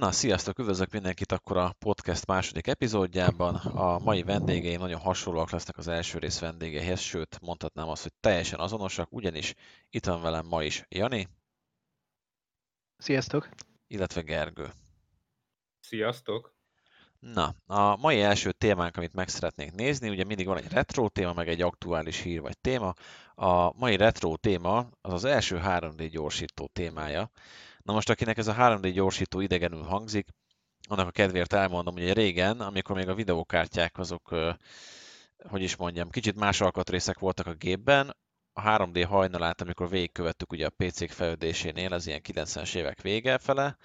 Na, sziasztok, üdvözlök mindenkit akkor a podcast második epizódjában. A mai vendégeim nagyon hasonlóak lesznek az első rész vendégeihez, sőt, mondhatnám azt, hogy teljesen azonosak, ugyanis itt van velem ma is Jani. Sziasztok! Illetve Gergő. Sziasztok! Na, a mai első témánk, amit meg szeretnénk nézni, ugye mindig van egy retro téma, meg egy aktuális hír vagy téma. A mai retro téma az az első 3D gyorsító témája. Na most, akinek ez a 3D gyorsító idegenül hangzik, annak a kedvéért elmondom, hogy régen, amikor még a videókártyák azok, hogy is mondjam, kicsit más alkatrészek voltak a gépben, a 3D hajnalát, amikor végigkövettük ugye a PC-k fejlődésénél, az ilyen 90-es évek vége fele,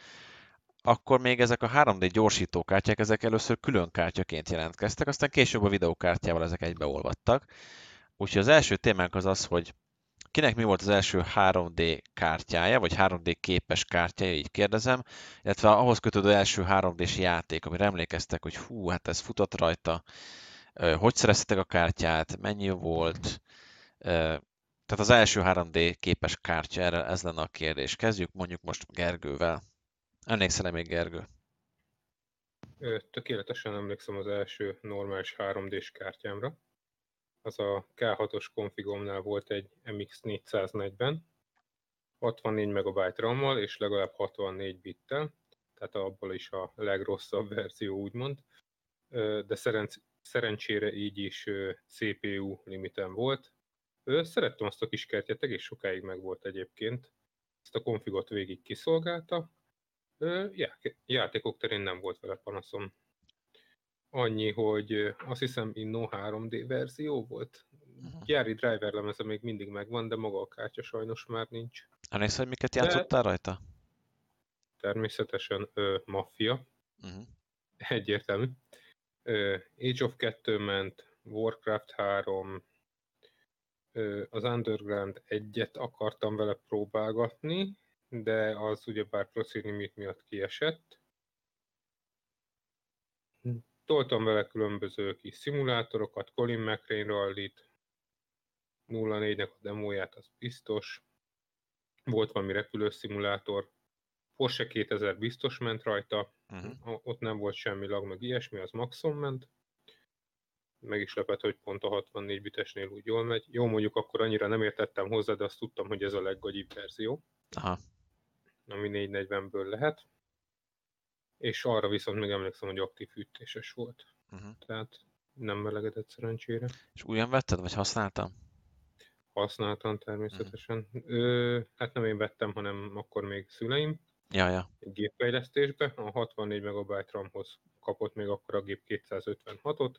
akkor még ezek a 3D gyorsítókártyák, ezek először külön kártyaként jelentkeztek, aztán később a videókártyával ezek egybeolvadtak. Úgyhogy az első témánk az az, hogy kinek mi volt az első 3D kártyája, vagy 3D képes kártyája, így kérdezem, illetve ahhoz kötődő első 3D-s játék, amire emlékeztek, hogy hú, hát ez futott rajta, hogy szereztetek a kártyát, mennyi volt, tehát az első 3D képes kártya, erre ez lenne a kérdés. Kezdjük mondjuk most Gergővel. Emlékszel-e még Gergő? Tökéletesen emlékszem az első normális 3D-s kártyámra az a K6-os konfigomnál volt egy MX440, 64 MB RAM-mal és legalább 64 bittel, tehát abból is a legrosszabb verzió úgymond, de szerenc- szerencsére így is CPU limiten volt. Szerettem azt a kis kertjet, egész sokáig meg volt egyébként, ezt a konfigot végig kiszolgálta, játékok terén nem volt vele panaszom. Annyi, hogy azt hiszem Inno 3D verzió volt. Uh-huh. Gyári driver lemeze még mindig megvan, de maga a kártya sajnos már nincs. Emlékszel, hogy miket játszottál de... rajta? Természetesen ö, Mafia. Uh-huh. Egyértelmű. Ö, Age of 2 ment, Warcraft 3, ö, az Underground egyet akartam vele próbálgatni, de az ugyebár proci limit miatt kiesett toltam vele különböző kis szimulátorokat, Colin McRae rallit, 04-nek a demóját, az biztos. Volt valami repülőszimulátor, Porsche 2000 biztos ment rajta, uh-huh. ott nem volt semmi lag, meg ilyesmi, az maxon ment. Meg is lepett, hogy pont a 64 bitesnél úgy jól megy. Jó, mondjuk akkor annyira nem értettem hozzá, de azt tudtam, hogy ez a leggagyibb verzió. Aha. Ami 440-ből lehet és arra viszont még emlékszem, hogy aktív fűtéses volt. Uh-huh. Tehát nem melegedett szerencsére. És újan vetted, vagy használtam? Használtam természetesen. Uh-huh. Ö, hát nem én vettem, hanem akkor még szüleim. Ja, ja. Egy gépfejlesztésbe. A 64 MB RAM-hoz kapott még akkor a gép 256-ot.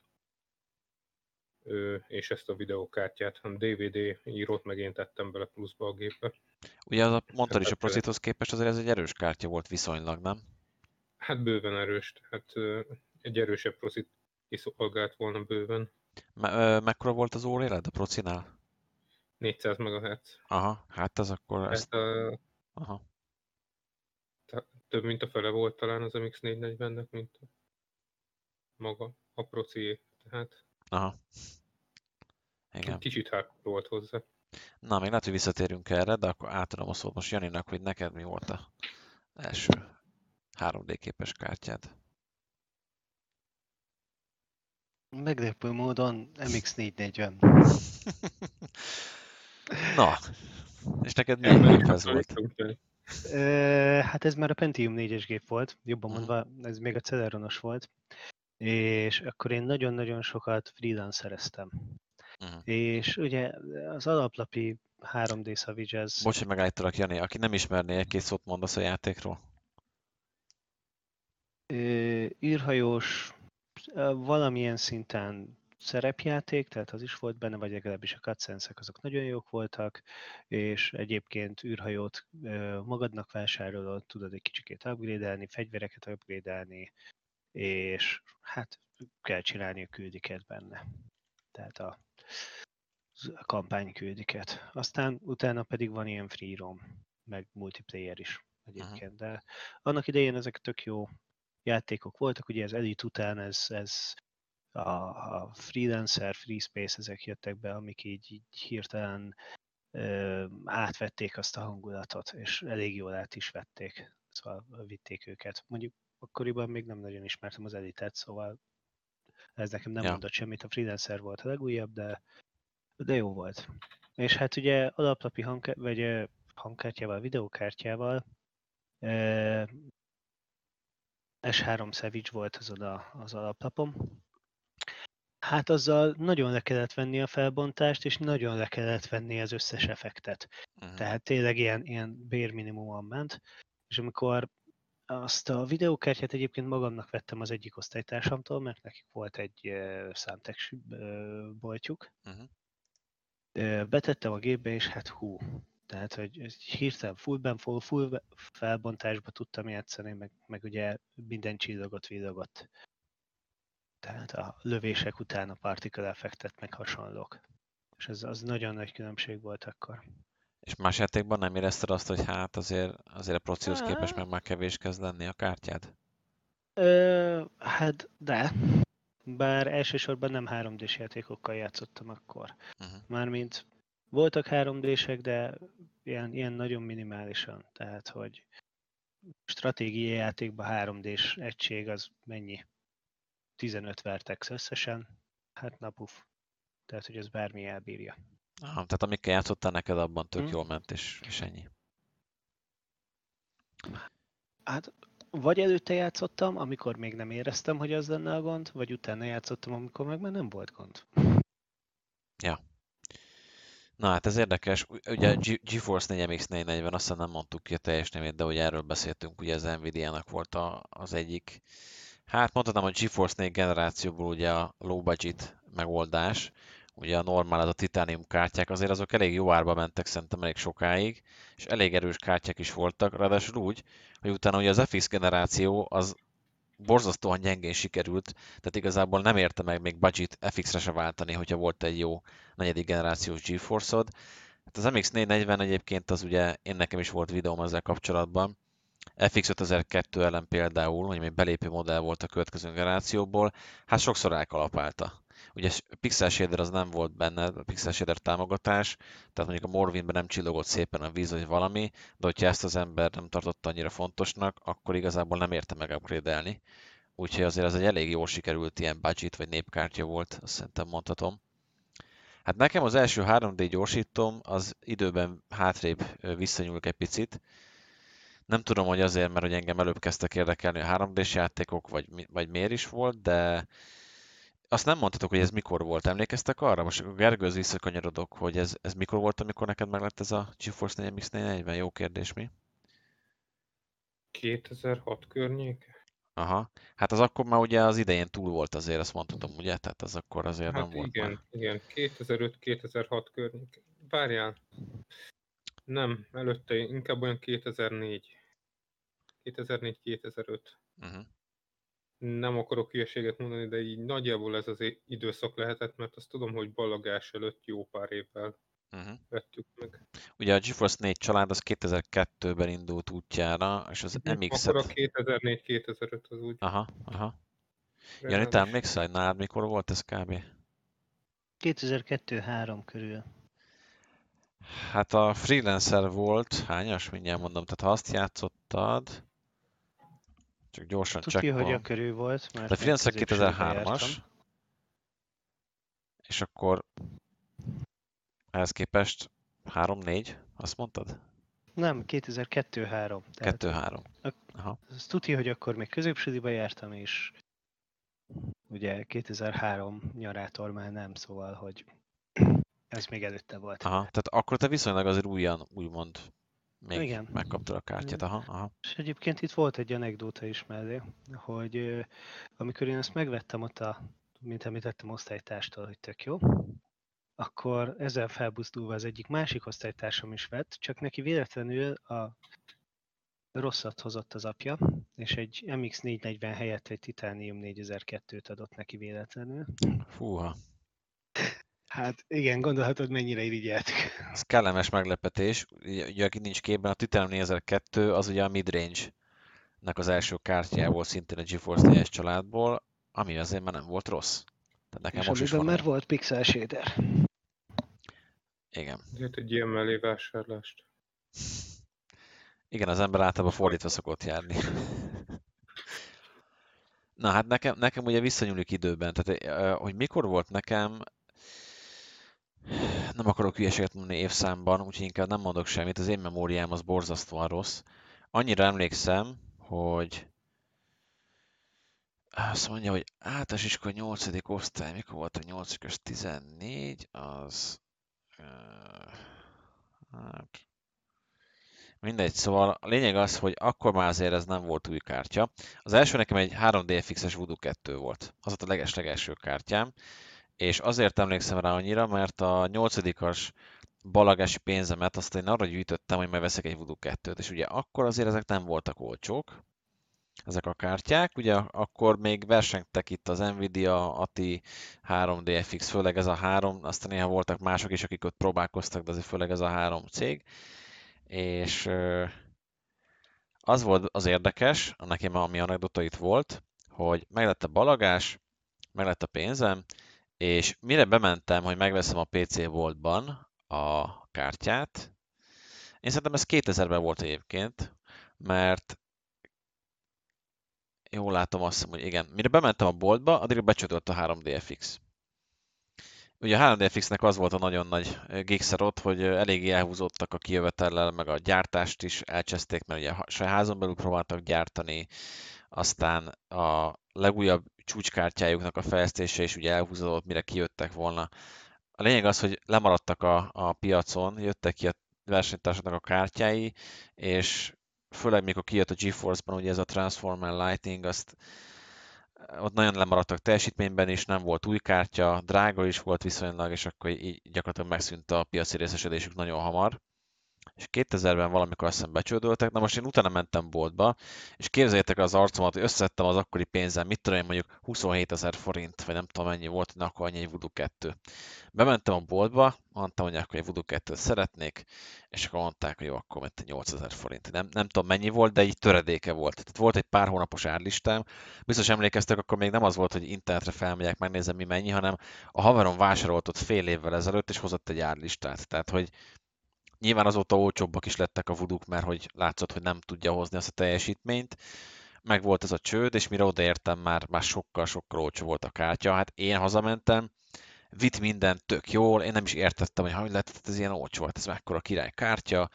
Ö, és ezt a videókártyát, a DVD írót meg én tettem bele pluszba a gépbe. Ugye az a, mondtad is a Procithoz képest azért ez egy erős kártya volt viszonylag, nem? Hát bőven erős, tehát egy erősebb procit kiszolgált volna bőven. Me- mekkora volt az óréled a procinál? 400 MHz. Aha, hát ez akkor... Hát ezt... a... Aha. Több mint a fele volt talán az MX440-nek, mint a maga a proci, tehát... Aha. Igen. Kicsit hardcore volt hozzá. Na, még lehet, hogy visszatérünk erre, de akkor átadom a szót most Janinak, hogy neked mi volt a első 3D képes kártyád? Meglepő módon MX440. Na, és neked milyen gép ez volt? hát ez már a Pentium 4-es gép volt, jobban mhm. mondva, ez még a Celeronos volt, és akkor én nagyon-nagyon sokat freelancereztem. Uh-huh. És ugye az alaplapi 3D Savage ez... Bocs, hogy megállítalak, Jani, aki nem ismerné, egy-két szót mondasz a játékról? Űrhajós, valamilyen szinten szerepjáték, tehát az is volt benne, vagy legalábbis a cutscenes azok nagyon jók voltak, és egyébként űrhajót magadnak vásárolod, tudod egy kicsikét upgrade fegyvereket upgrade és hát kell csinálni a küldiket benne. Tehát a, a kampány küldiket. Aztán utána pedig van ilyen free roam, meg multiplayer is egyébként, de annak idején ezek tök jó játékok voltak, ugye az Elite után ez, ez a, a freelancer, free space, ezek jöttek be, amik így, így hirtelen ö, átvették azt a hangulatot, és elég jól át is vették, szóval vitték őket. Mondjuk akkoriban még nem nagyon ismertem az Elitet, szóval ez nekem nem Ja. mondott semmit. A Freelancer volt a legújabb, de, de jó volt. És hát ugye alaplapi hang, vagy hangkártyával, videókártyával S3 Savage volt az oda az alaplapom. Hát azzal nagyon le kellett venni a felbontást, és nagyon le kellett venni az összes effektet. Mhm. Tehát tényleg ilyen, ilyen bérminimumon ment. És amikor azt a videókártyát egyébként magamnak vettem az egyik osztálytársamtól, mert nekik volt egy uh, Samtex ö, boltjuk. Ö, Betettem a gépbe, és hát hú. Tehát, hogy hirtelen fullben, full, full felbontásba tudtam játszani, meg, meg ugye minden csillogott, villogott. Tehát a lövések után a particle effektet, meg hasonlók. És ez az nagyon nagy különbség volt akkor. És más játékban nem érezted azt, hogy hát azért, azért a procihoz képest Á. meg már kevés kezd lenni a kártyád? Ö, hát de. Bár elsősorban nem 3D-s játékokkal játszottam akkor. Uh-huh. Mármint voltak 3D-sek, de ilyen, ilyen nagyon minimálisan. Tehát, hogy stratégiai játékban 3D-s egység az mennyi? 15 vertex összesen. Hát na puf. Tehát, hogy ez bármi elbírja. Aha, tehát amikkel játszottál neked, abban tök Hm. jól ment, és, és ennyi. Hát vagy előtte játszottam, amikor még nem éreztem, hogy az lenne a gond, vagy utána játszottam, amikor meg már nem volt gond. Na hát ez érdekes. Ugye a Ge- GeForce 4MX440, azt hiszem nem mondtuk ki a teljes nevét, de ugye erről beszéltünk, ugye az Nvidia-nak volt a, az egyik. Hát mondhatnám, a GeForce 4 generációból ugye a low budget megoldás, ugye a normál, az a titanium kártyák, azért azok elég jó árba mentek szerintem elég sokáig, és elég erős kártyák is voltak, ráadásul úgy, hogy utána ugye az FX generáció az borzasztóan gyengén sikerült, tehát igazából nem érte meg még budget FX-re se váltani, hogyha volt egy jó negyedik generációs GeForce-od. Hát az MX440 egyébként az ugye, én nekem is volt videóm ezzel kapcsolatban, FX 5002 ellen például, hogy még belépő modell volt a következő generációból, hát sokszor elkalapálta. Ugye Pixel Shader az nem volt benne, a Pixel Shader támogatás, tehát mondjuk a Morwinben nem csillogott szépen a víz vagy valami, de hogyha ezt az ember nem tartotta annyira fontosnak, akkor igazából nem érte meg upgrade-elni. Úgyhogy azért ez egy elég jól sikerült ilyen budget vagy népkártya volt, azt szerintem mondhatom. Hát nekem az első 3D gyorsítóm az időben hátrébb visszanyúlik egy picit. Nem tudom, hogy azért, mert hogy engem előbb kezdtek érdekelni a 3D-s játékok, vagy, vagy miért is volt, de azt nem mondhatok, hogy ez mikor volt. Emlékeztek arra? Most akkor Gergőz visszakanyarodok, hogy ez, ez mikor volt, amikor neked meg lett ez a GeForce 4 MX 440? Jó kérdés, mi? 2006 környék? Aha. Hát az akkor már ugye az idején túl volt azért, azt mondhatom, ugye? Tehát az akkor azért Hát nem volt igen, már. igen, 2005-2006 környék. Várjál. Nem, előtte inkább olyan 2004. 2004-2005. Uh-huh. Nem akarok hülyeséget mondani, de így nagyjából ez az időszak lehetett, mert azt tudom, hogy ballagás előtt jó pár évvel Uh-huh. vettük meg. Ugye a GeForce 4 család az 2002-ben indult útjára, és az mx Akkor a 2004-2005 az úgy. Aha, aha. Jani, reális. te emlékszel, hogy nálad mikor volt ez kb? 2002-3 körül. Hát a freelancer volt, hányas, mindjárt mondom, tehát ha azt játszottad, csak gyorsan Tudja, hogy a csekkolom. körül volt, mert De középsőbe 2003-as, jártam. és akkor ehhez képest 3-4, azt mondtad? Nem, 2002-3. Tehát 2-3. ak- Aha. tudja, hogy akkor még középsuliba jártam, és ugye 2003 nyarától már nem, szóval, hogy ez még előtte volt. Aha, tehát akkor te viszonylag azért újan, úgymond, még Igen. megkaptad a kártyát. Aha, aha. És egyébként itt volt egy anekdóta is mellé, hogy amikor én ezt megvettem ott a, mint említettem, osztálytárstól, hogy tök jó, akkor ezzel felbuzdulva az egyik másik osztálytársam is vett, csak neki véletlenül a rosszat hozott az apja, és egy MX440 helyett egy Titanium 4002-t adott neki véletlenül. Fúha. Hát igen, gondolhatod, mennyire irigyeltük. Ez kellemes meglepetés. Ugye, aki nincs képben, a Titanium 4002 az ugye a midrange nek az első kártyája volt szintén a GeForce 4 családból, ami azért már nem volt rossz. Tehát nekem És most is van már volt pixel shader. Igen. Ezért egy ilyen mellé vásárlást. Igen, az ember általában fordítva szokott járni. Na hát nekem, nekem ugye visszanyúlik időben, tehát hogy mikor volt nekem, nem akarok hülyeséget mondani évszámban, úgyhogy inkább nem mondok semmit, az én memóriám az borzasztóan rossz. Annyira emlékszem, hogy azt mondja, hogy általános iskola 8. osztály, mikor volt a 8 14, az... Hát, mindegy, szóval a lényeg az, hogy akkor már azért ez nem volt új kártya. Az első nekem egy 3DFX-es Voodoo 2 volt. Az volt a leges-legelső kártyám, és azért emlékszem rá annyira, mert a 8-as balagási pénzemet azt én arra gyűjtöttem, hogy megveszek egy Voodoo 2-t, és ugye akkor azért ezek nem voltak olcsók, ezek a kártyák. Ugye akkor még versengtek itt az Nvidia, ATI, 3DFX, főleg ez a három, aztán néha voltak mások is, akik ott próbálkoztak, de azért főleg ez a három cég. És az volt az érdekes, nekem ami anekdota itt volt, hogy meglett a balagás, meglett a pénzem, és mire bementem, hogy megveszem a PC Voltban a kártyát, én szerintem ez 2000-ben volt egyébként, mert jól látom azt hogy igen. Mire bementem a boltba, addig becsötött a 3DFX. Ugye a 3DFX-nek az volt a nagyon nagy gigszer ott, hogy eléggé elhúzódtak a kijövetellel, meg a gyártást is elcseszték, mert ugye saját házon belül próbáltak gyártani, aztán a legújabb csúcskártyájuknak a fejlesztése is ugye elhúzódott, mire kijöttek volna. A lényeg az, hogy lemaradtak a, a piacon, jöttek ki a versenytársaknak a kártyái, és főleg mikor kijött a GeForce-ban ugye ez a Transformer Lighting, azt ott nagyon lemaradtak teljesítményben is, nem volt új kártya, drága is volt viszonylag, és akkor így gyakorlatilag megszűnt a piaci részesedésük nagyon hamar és 2000-ben valamikor azt hiszem becsődöltek, na most én utána mentem boltba, és képzeljétek az arcomat, hogy összeszedtem az akkori pénzem, mit tudom én mondjuk 27 ezer forint, vagy nem tudom mennyi volt, na akkor annyi egy Voodoo 2. Bementem a boltba, mondtam, hogy akkor egy Voodoo 2 szeretnék, és akkor mondták, hogy jó, akkor ment 8000 forint. Nem, nem tudom mennyi volt, de így töredéke volt. Tehát volt egy pár hónapos árlistám. Biztos emlékeztek, akkor még nem az volt, hogy internetre felmegyek, megnézem mi mennyi, hanem a haverom vásárolt ott fél évvel ezelőtt, és hozott egy árlistát. Tehát, hogy Nyilván azóta olcsóbbak is lettek a vuduk, mert hogy látszott, hogy nem tudja hozni azt a teljesítményt. Meg volt ez a csőd, és mire odaértem, már, már sokkal-sokkal olcsó volt a kártya. Hát én hazamentem, vitt minden tök jól, én nem is értettem, hogy hogy lett ez ilyen olcsó, hát ez mekkora király kártya,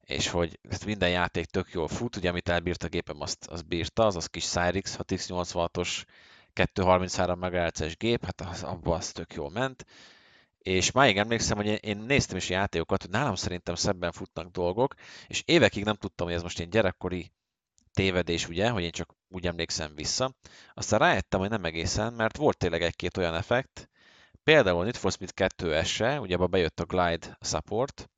és hogy minden játék tök jól fut, ugye amit elbírt a gépem, azt, azt bírta, az az kis Cyrix 6x86-os 233 MHz-es gép, hát az, abban az tök jól ment, és máig emlékszem, hogy én néztem is játékokat, hogy nálam szerintem szebben futnak dolgok, és évekig nem tudtam, hogy ez most egy gyerekkori tévedés, ugye, hogy én csak úgy emlékszem vissza. Aztán rájöttem, hogy nem egészen, mert volt tényleg egy-két olyan effekt, például Need for Speed 2-ese, ugye abban bejött a Glide support,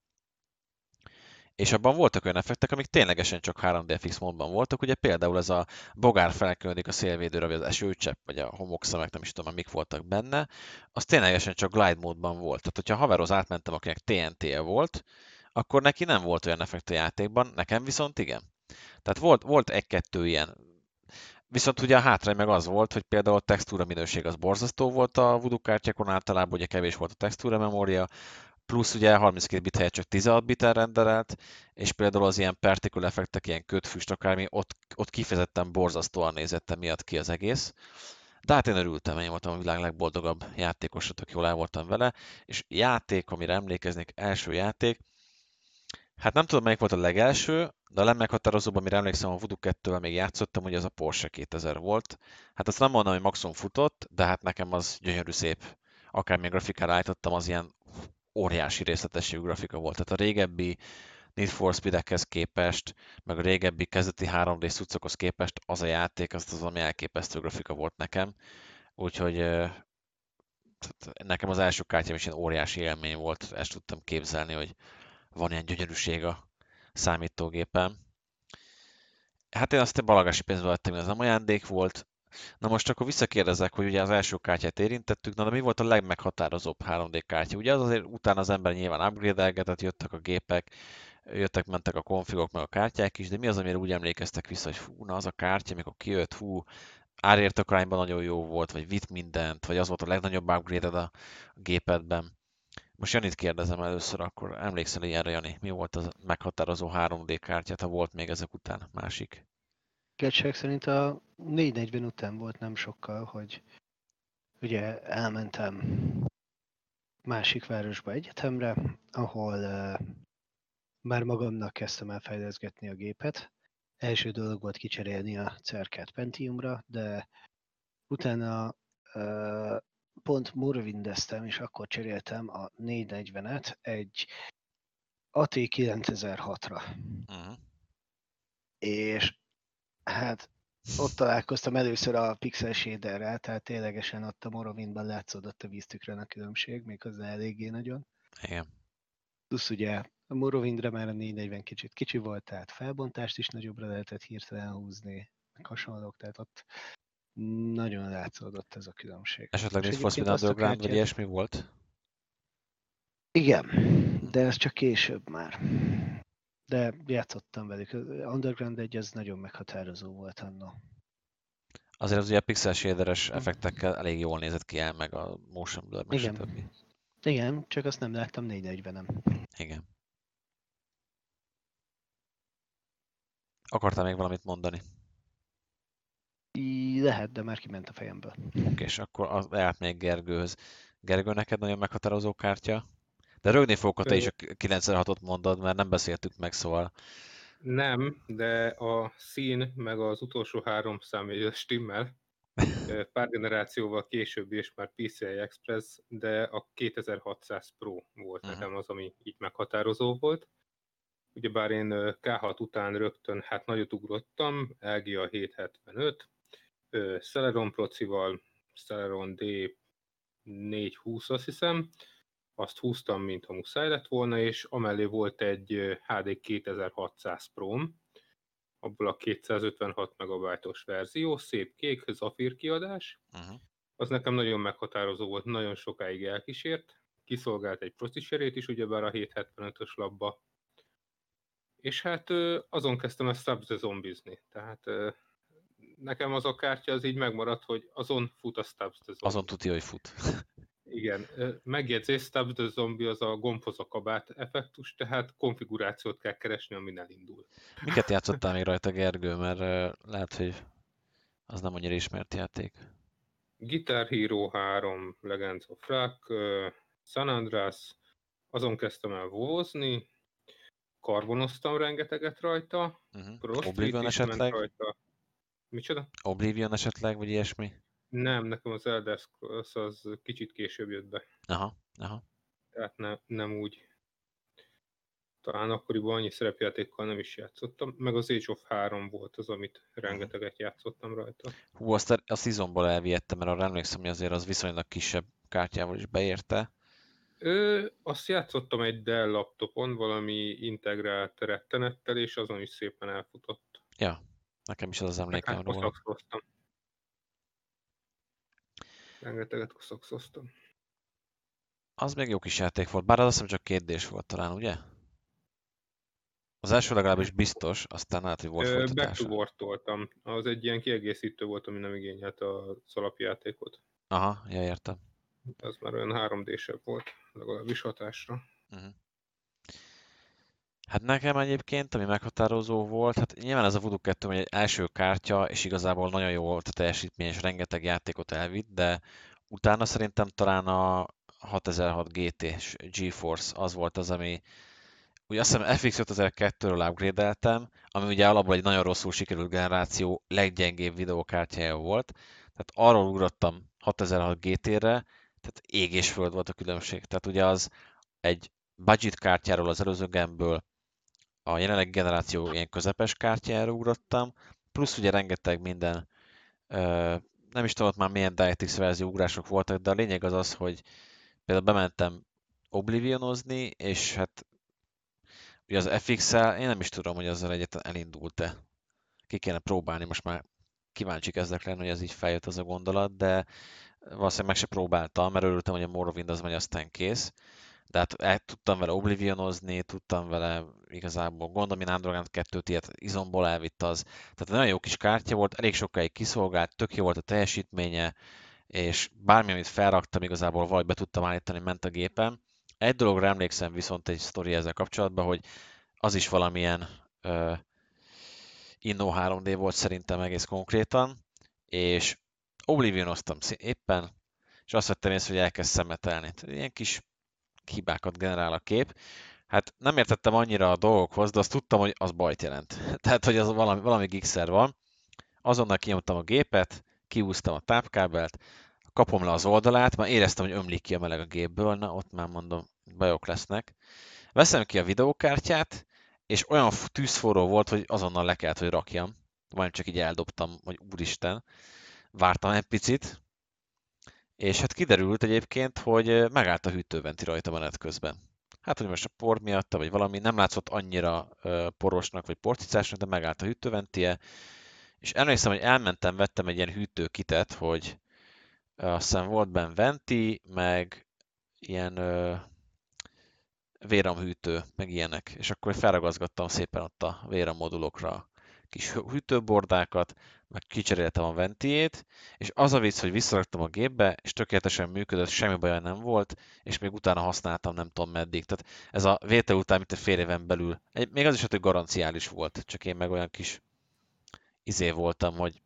és abban voltak olyan effektek, amik ténylegesen csak 3DFX módban voltak, ugye például ez a bogár felkülönödik a szélvédőre, vagy az esőcsepp, vagy a homokszemek, nem is tudom, mik voltak benne, az ténylegesen csak glide módban volt. Tehát, hogyha haveroz átmentem, akinek TNT-je volt, akkor neki nem volt olyan effekt a játékban, nekem viszont igen. Tehát volt, volt egy-kettő ilyen. Viszont ugye a hátrány meg az volt, hogy például a textúra minőség az borzasztó volt a Voodoo kártyákon, általában ugye kevés volt a textúra memória, plusz ugye 32 bit helyett csak 16 bit renderelt, és például az ilyen particle effektek, ilyen kötfüst akármi, ott, ott kifejezetten borzasztóan nézett miatt ki az egész. De hát én örültem, én voltam a világ legboldogabb játékos, tök jól el voltam vele, és játék, amire emlékeznék, első játék, hát nem tudom melyik volt a legelső, de a legmeghatározóbb, amire emlékszem, a Voodoo 2 még játszottam, hogy az a Porsche 2000 volt. Hát azt nem mondom, hogy maximum futott, de hát nekem az gyönyörű szép akármilyen grafikára állítottam, az ilyen óriási részletességű grafika volt. Tehát a régebbi Need for Speed-ekhez képest, meg a régebbi kezdeti 3D szucokhoz képest az a játék, az az, ami elképesztő grafika volt nekem. Úgyhogy nekem az első kártyám is ilyen óriási élmény volt, ezt tudtam képzelni, hogy van ilyen gyönyörűség a számítógépen. Hát én azt a balagási pénzből vettem, ez nem ajándék volt, Na most akkor visszakérdezek, hogy ugye az első kártyát érintettük, na de mi volt a legmeghatározóbb 3D kártya? Ugye az azért utána az ember nyilván upgrade jöttek a gépek, jöttek, mentek a konfigok, meg a kártyák is, de mi az, amire úgy emlékeztek vissza, hogy fú, na az a kártya, amikor kijött, fú, árértakrányban nagyon jó volt, vagy vitt mindent, vagy az volt a legnagyobb upgrade a gépedben. Most Janit kérdezem először, akkor emlékszel ilyenre, Jani? Mi volt az meghatározó 3D kártyát, ha volt még ezek után másik? Igazság szerint a 440 után volt nem sokkal, hogy ugye elmentem másik városba egyetemre, ahol uh, már magamnak kezdtem el fejleszgetni a gépet. Első dolog volt kicserélni a cerket Pentiumra, de utána uh, pont Morrowindeztem, és akkor cseréltem a 440-et egy AT9006-ra. Uh-huh. És hát ott találkoztam először a Pixel Shaderrel, tehát ténylegesen ott a Morrowindban látszódott a víztükrön a különbség, méghozzá eléggé nagyon. Igen. Plusz ugye a Morrowindre már a 440 kicsit kicsi volt, tehát felbontást is nagyobbra lehetett hirtelen húzni, hasonlók, tehát ott nagyon látszódott ez a különbség. Esetleg Need for Speed Underground, vagy ilyesmi volt? Igen, de ez csak később már. De játszottam velük. Underground 1 az nagyon meghatározó volt anno. Azért az ugye pixel shaderes effektekkel elég jól nézett ki el, meg a motion blur, meg Igen. Stb. Igen, csak azt nem láttam 440-en. Igen. Akartál még valamit mondani? Lehet, de már kiment a fejemből. Oké, és akkor az lehet még Gergőhöz. Gergő, neked nagyon meghatározó kártya? De rögni fogok, te is a 96-ot mondod, mert nem beszéltük meg, szóval... Nem, de a szín meg az utolsó három szám stimmel. Pár generációval később és már PCI Express, de a 2600 Pro volt uh-huh. nekem az, ami így meghatározó volt. Ugyebár én K6 után rögtön hát nagyot ugrottam, LG a 775, Celeron procival, Celeron D420 azt hiszem, azt húztam, mintha muszáj lett volna, és amellé volt egy HD 2600 pro abból a 256 megabajtos verzió, szép kék, zafír kiadás. Uh-huh. Az nekem nagyon meghatározó volt, nagyon sokáig elkísért. Kiszolgált egy processorét is, ugyebár a 775-ös labba. És hát azon kezdtem ezt Subs the Zombies-ni. Tehát nekem az a kártya az így megmaradt, hogy azon fut a Stabs the Zombie. Azon tudja, hogy fut. Igen, megjegyzés, Stabs the Zombie az a gombhoz a kabát effektus, tehát konfigurációt kell keresni, amin elindul. Miket játszottál még rajta, Gergő? Mert lehet, hogy az nem annyira ismert játék. Guitar Hero 3, Legends of Rock, San Andreas, azon kezdtem el vózni, karbonoztam rengeteget rajta, uh-huh. Oblivion esetleg? Rajta. Micsoda? Oblivion esetleg, vagy ilyesmi? Nem, nekem az Elder Scrolls az kicsit később jött be. Aha, aha. Tehát ne, nem úgy. Talán akkoriban annyi szerepjátékkal nem is játszottam, meg az Age of 3 volt az, amit rengeteget játszottam rajta. Hú, azt a, a Seasonból elvihettem, mert arra emlékszem, hogy azért az viszonylag kisebb kártyával is beérte. Ö, azt játszottam egy Dell laptopon, valami integrált rettenettel, és azon is szépen elfutott. Ja, nekem is az az emlékem hát, róla. Rengeteget koszakszoztam. Az még jó kis játék volt, bár az azt hiszem csak két dés volt talán, ugye? Az első legalábbis biztos, aztán lehet, hogy volt folytatása. Back to voltam. Az egy ilyen kiegészítő volt, ami nem igényelt az alapjátékot. Aha, ja, értem. Ez már olyan 3 d volt, legalábbis hatásra. Uh-huh. Hát nekem egyébként, ami meghatározó volt, hát nyilván ez a Voodoo 2 egy első kártya, és igazából nagyon jó volt a teljesítmény, és rengeteg játékot elvitt, de utána szerintem talán a 6006 GT és GeForce az volt az, ami ugye azt hiszem FX 5002-ről upgrade ami ugye alapból egy nagyon rosszul sikerült generáció leggyengébb videókártyája volt, tehát arról ugrottam 6006 GT-re, tehát ég és föld volt a különbség. Tehát ugye az egy budget kártyáról az előző gemből a jelenleg generáció ilyen közepes kártyára ugrottam, plusz ugye rengeteg minden, nem is tudom már milyen DirectX verzió ugrások voltak, de a lényeg az az, hogy például bementem Oblivionozni, és hát ugye az FX-el, én nem is tudom, hogy azzal egyetlen elindult-e. Ki kéne próbálni, most már kíváncsi kezdek lenni, hogy ez így feljött az a gondolat, de valószínűleg meg se próbáltam, mert örültem, hogy a Morrowind az megy, aztán kész de hát el tudtam vele Oblivionozni, tudtam vele igazából gondolom, én Androgant 2-t ilyet izomból elvitt az. Tehát nagyon jó kis kártya volt, elég sokáig kiszolgált, tök jó volt a teljesítménye, és bármi, amit felraktam, igazából vagy be tudtam állítani, ment a gépem. Egy dologra emlékszem viszont egy sztori ezzel kapcsolatban, hogy az is valamilyen ö, Inno 3D volt szerintem egész konkrétan, és Oblivionoztam éppen, és azt vettem észre, hogy elkezd szemetelni. Ilyen kis hibákat generál a kép. Hát nem értettem annyira a dolgokhoz, de azt tudtam, hogy az bajt jelent. Tehát, hogy az valami, valami gigszer van. Azonnal kinyomtam a gépet, kiúztam a tápkábelt, kapom le az oldalát, már éreztem, hogy ömlik ki a meleg a gépből, na ott már mondom, bajok lesznek. Veszem ki a videókártyát, és olyan tűzforró volt, hogy azonnal le kellett, hogy rakjam. Vagy csak így eldobtam, hogy úristen. Vártam egy picit, és hát kiderült egyébként, hogy megállt a hűtőventi rajta menet közben. Hát, hogy most a por miatt, vagy valami nem látszott annyira porosnak, vagy porcicásnak, de megállt a hűtőventie, és emlékszem, hogy elmentem, vettem egy ilyen hűtőkitet, hogy azt hiszem volt benne venti, meg ilyen véramhűtő, meg ilyenek. És akkor felragazgattam szépen ott a vérammodulokra kis hűtőbordákat, meg kicseréltem a ventiét, és az a vicc, hogy visszaraktam a gépbe, és tökéletesen működött, semmi baj nem volt, és még utána használtam nem tudom meddig. Tehát ez a vétel után, mint a fél éven belül. Még az is, hogy garanciális volt, csak én meg olyan kis izé voltam, hogy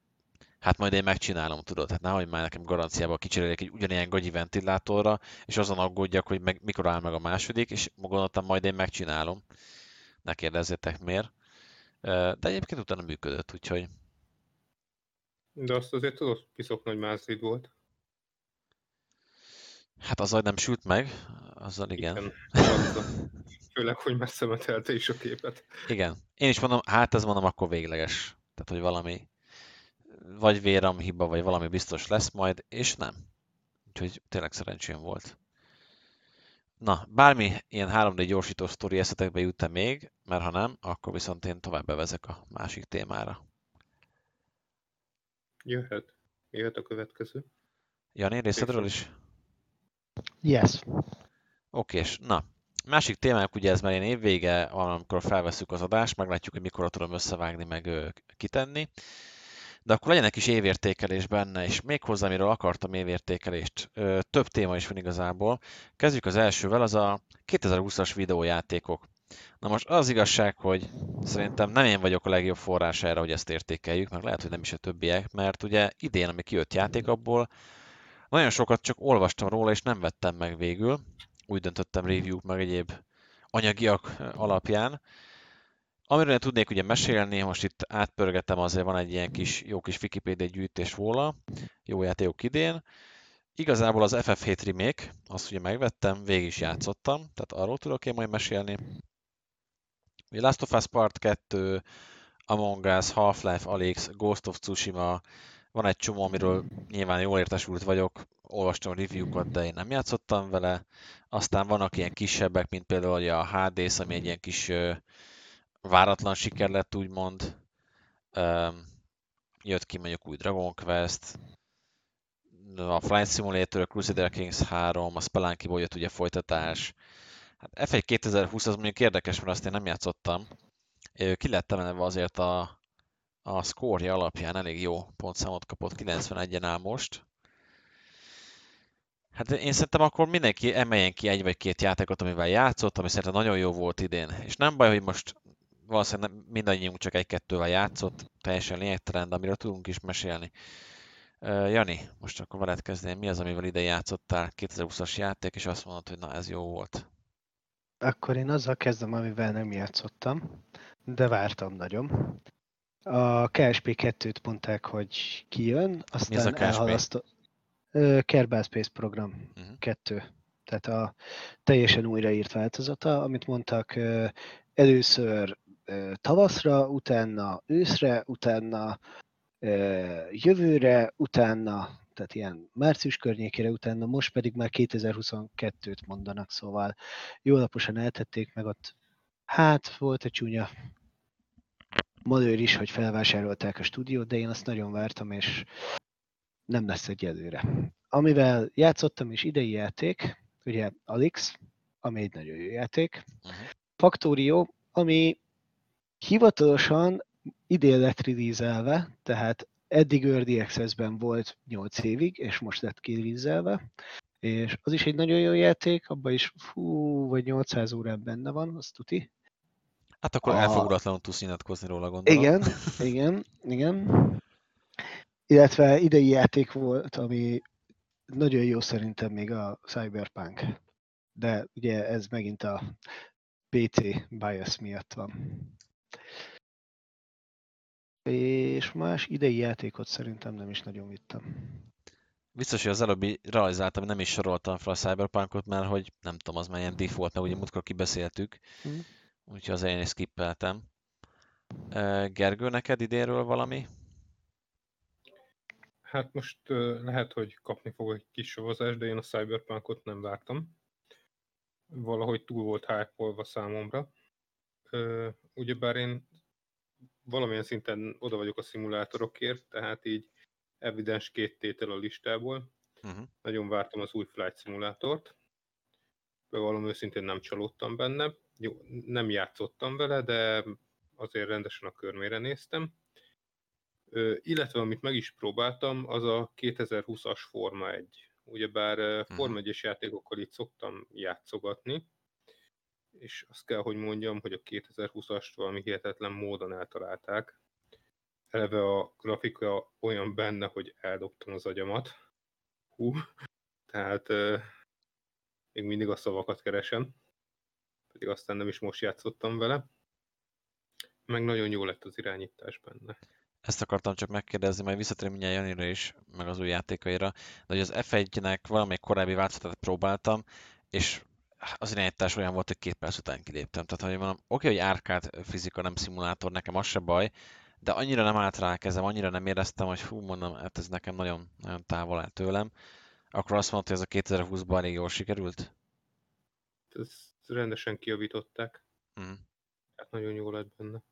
hát majd én megcsinálom, tudod, hát nehogy már nekem garanciába kicseréljek egy ugyanilyen gagyi ventilátorra, és azon aggódjak, hogy meg, mikor áll meg a második, és gondoltam, majd én megcsinálom. Ne kérdezzétek miért. De egyébként utána működött, úgyhogy... De azt azért tudod, piszok nagy mázlid volt. Hát az, hogy nem sült meg, azzal igen. igen Főleg, hogy messze metelte is a képet. Igen. Én is mondom, hát ez mondom, akkor végleges. Tehát, hogy valami vagy véram hiba, vagy valami biztos lesz majd, és nem. Úgyhogy tényleg szerencsém volt. Na, bármi ilyen 3D gyorsító sztori eszetekbe jut még, mert ha nem, akkor viszont én tovább bevezek a másik témára. Jöhet. Jöhet a következő. Jani, részedről is? Yes. Oké, és na, másik témák ugye ez már én évvége, amikor felveszük az adást, meglátjuk, hogy mikor tudom összevágni, meg kitenni de akkor legyen egy kis évértékelés benne, és még hozzá, amiről akartam évértékelést. Több téma is van igazából. Kezdjük az elsővel, az a 2020-as videójátékok. Na most az igazság, hogy szerintem nem én vagyok a legjobb forrás erre, hogy ezt értékeljük, meg lehet, hogy nem is a többiek, mert ugye idén, ami kijött játék abból, nagyon sokat csak olvastam róla, és nem vettem meg végül. Úgy döntöttem review meg egyéb anyagiak alapján. Amiről én tudnék ugye mesélni, most itt átpörgetem, azért van egy ilyen kis, jó kis Wikipedia gyűjtés róla, jó játékok idén. Igazából az FF7 remake, azt ugye megvettem, végig is játszottam, tehát arról tudok én majd mesélni. Last of Us Part 2, Among Us, Half-Life, Alyx, Ghost of Tsushima, van egy csomó, amiről nyilván jól értesült vagyok, olvastam a review-kat, de én nem játszottam vele. Aztán vannak ilyen kisebbek, mint például a Hades, ami egy ilyen kis váratlan siker lett, úgymond. Um, jött ki mondjuk új Dragon Quest, a Flight Simulator, a Crusader Kings 3, a Spelunky-ból jött ugye folytatás. Hát F1 2020 az mondjuk érdekes, mert azt én nem játszottam. Ki lett emelve azért a, a szkórja alapján elég jó pontszámot kapott, 91-en áll most. Hát én szerintem akkor mindenki emeljen ki egy vagy két játékot, amivel játszott, ami szerintem nagyon jó volt idén. És nem baj, hogy most valószínűleg mindannyiunk csak egy-kettővel játszott, teljesen lényegtelen, de amiről tudunk is mesélni. Uh, Jani, most akkor veled kezdeni. Mi az, amivel ide játszottál 2020-as játék, és azt mondod, hogy na ez jó volt? Akkor én azzal kezdem, amivel nem játszottam, de vártam nagyon. A KSP 2-t mondták, hogy kijön, aztán Mi ez a elhalasztott. Kerbal Space Program uh-huh. Mhm. 2. Tehát a teljesen újraírt változata, amit mondtak, először tavaszra, utána őszre, utána jövőre, utána, tehát ilyen március környékére, utána most pedig már 2022-t mondanak, szóval jó alaposan eltették meg ott. Hát volt egy csúnya malőr is, hogy felvásárolták a stúdiót, de én azt nagyon vártam, és nem lesz egy előre. Amivel játszottam is idei játék, ugye Alix, ami egy nagyon jó játék, uh-huh. Factorio, ami Hivatalosan idén lett release tehát eddig Early Access-ben volt 8 évig, és most lett kirelease és az is egy nagyon jó játék, abban is fú, vagy 800 órán benne van, azt tuti. Hát akkor A- elfogulatlanul tudsz nyilatkozni róla, gondolom. Igen, igen, igen. Illetve idei játék volt, ami nagyon jó szerintem még a Cyberpunk. De ugye ez megint a PC bias miatt van. És más idei játékot szerintem nem is nagyon vittem. Biztos, hogy az előbbi realizáltam, nem is soroltam fel a Cyberpunkot, mert hogy nem tudom, az már ilyen default, mert ugye múltkor kibeszéltük, Mhm. úgyhogy az én is skippeltem. Gergő, neked idénről valami? Hát most lehet, hogy kapni fog egy kis savazást, de én a Cyberpunkot nem vártam. Valahogy túl volt hype számomra. Ugyebár én valamilyen szinten oda vagyok a szimulátorokért, tehát így evidens két tétel a listából. Uh-huh. Nagyon vártam az új Flight Simulátort. Bevallom őszintén nem csalódtam benne. Jó, nem játszottam vele, de azért rendesen a körmére néztem. Ö, illetve amit meg is próbáltam, az a 2020-as Forma 1. Ugyebár ö, Forma 1-es játékokkal itt szoktam játszogatni, és azt kell, hogy mondjam, hogy a 2020-ast valami hihetetlen módon eltalálták. Eleve a grafika olyan benne, hogy eldobtam az agyamat. Hú, tehát ö, még mindig a szavakat keresem, pedig aztán nem is most játszottam vele. Meg nagyon jó lett az irányítás benne. Ezt akartam csak megkérdezni, majd visszatérünk mindjárt Janira is, meg az új játékaira, de hogy az F1-nek valamelyik korábbi változatát próbáltam, és az irányítás olyan volt, hogy két perc után kiléptem. Tehát, hogy mondom, oké, hogy árkád fizika, nem szimulátor, nekem az se baj, de annyira nem állt rá kezem, annyira nem éreztem, hogy hú, mondom, hát ez nekem nagyon, nagyon távol áll tőlem. Akkor azt mondta, hogy ez a 2020-ban elég jól sikerült? Ezt rendesen kijavították, Mhm. tehát nagyon jó lett benne.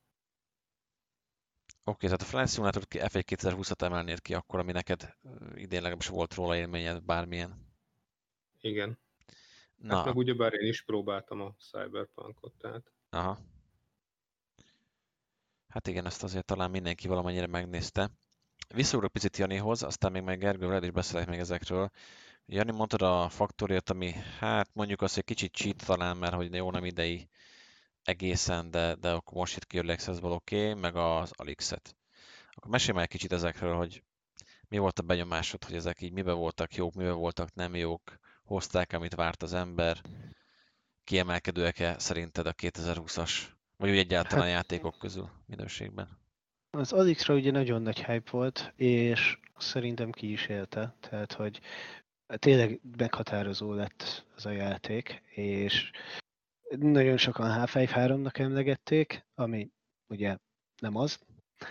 Oké, tehát a Flight Simulator F1 2020-at emelnéd ki akkor, ami neked idén legalábbis volt róla élményed, bármilyen. Igen. Na, Hát meg ugyebár én is próbáltam a Cyberpunkot, tehát Aha. Hát igen, ezt azért talán mindenki valamennyire megnézte. Visszaugrok picit Janihoz, aztán még meg Gergővel is beszélek még ezekről. Jani, mondtad a faktoriát, ami hát mondjuk azt, hogy kicsit cheat talán, mert hogy jó nem idei egészen, de, de akkor most itt ki Early Access-ból oké, okay, meg az Alixet. Akkor mesélj már egy kicsit ezekről, hogy mi volt a benyomásod, hogy ezek így miben voltak jók, miben voltak nem jók, hozták, amit várt az ember, kiemelkedőek-e szerinted a 2020-as, vagy úgy egyáltalán Hát- játékok közül minőségben? Az Alixra ugye nagyon nagy hype volt, és szerintem ki is élte, tehát hogy tényleg meghatározó lett az a játék, és nagyon sokan H5-3-nak emlegették, ami ugye nem az,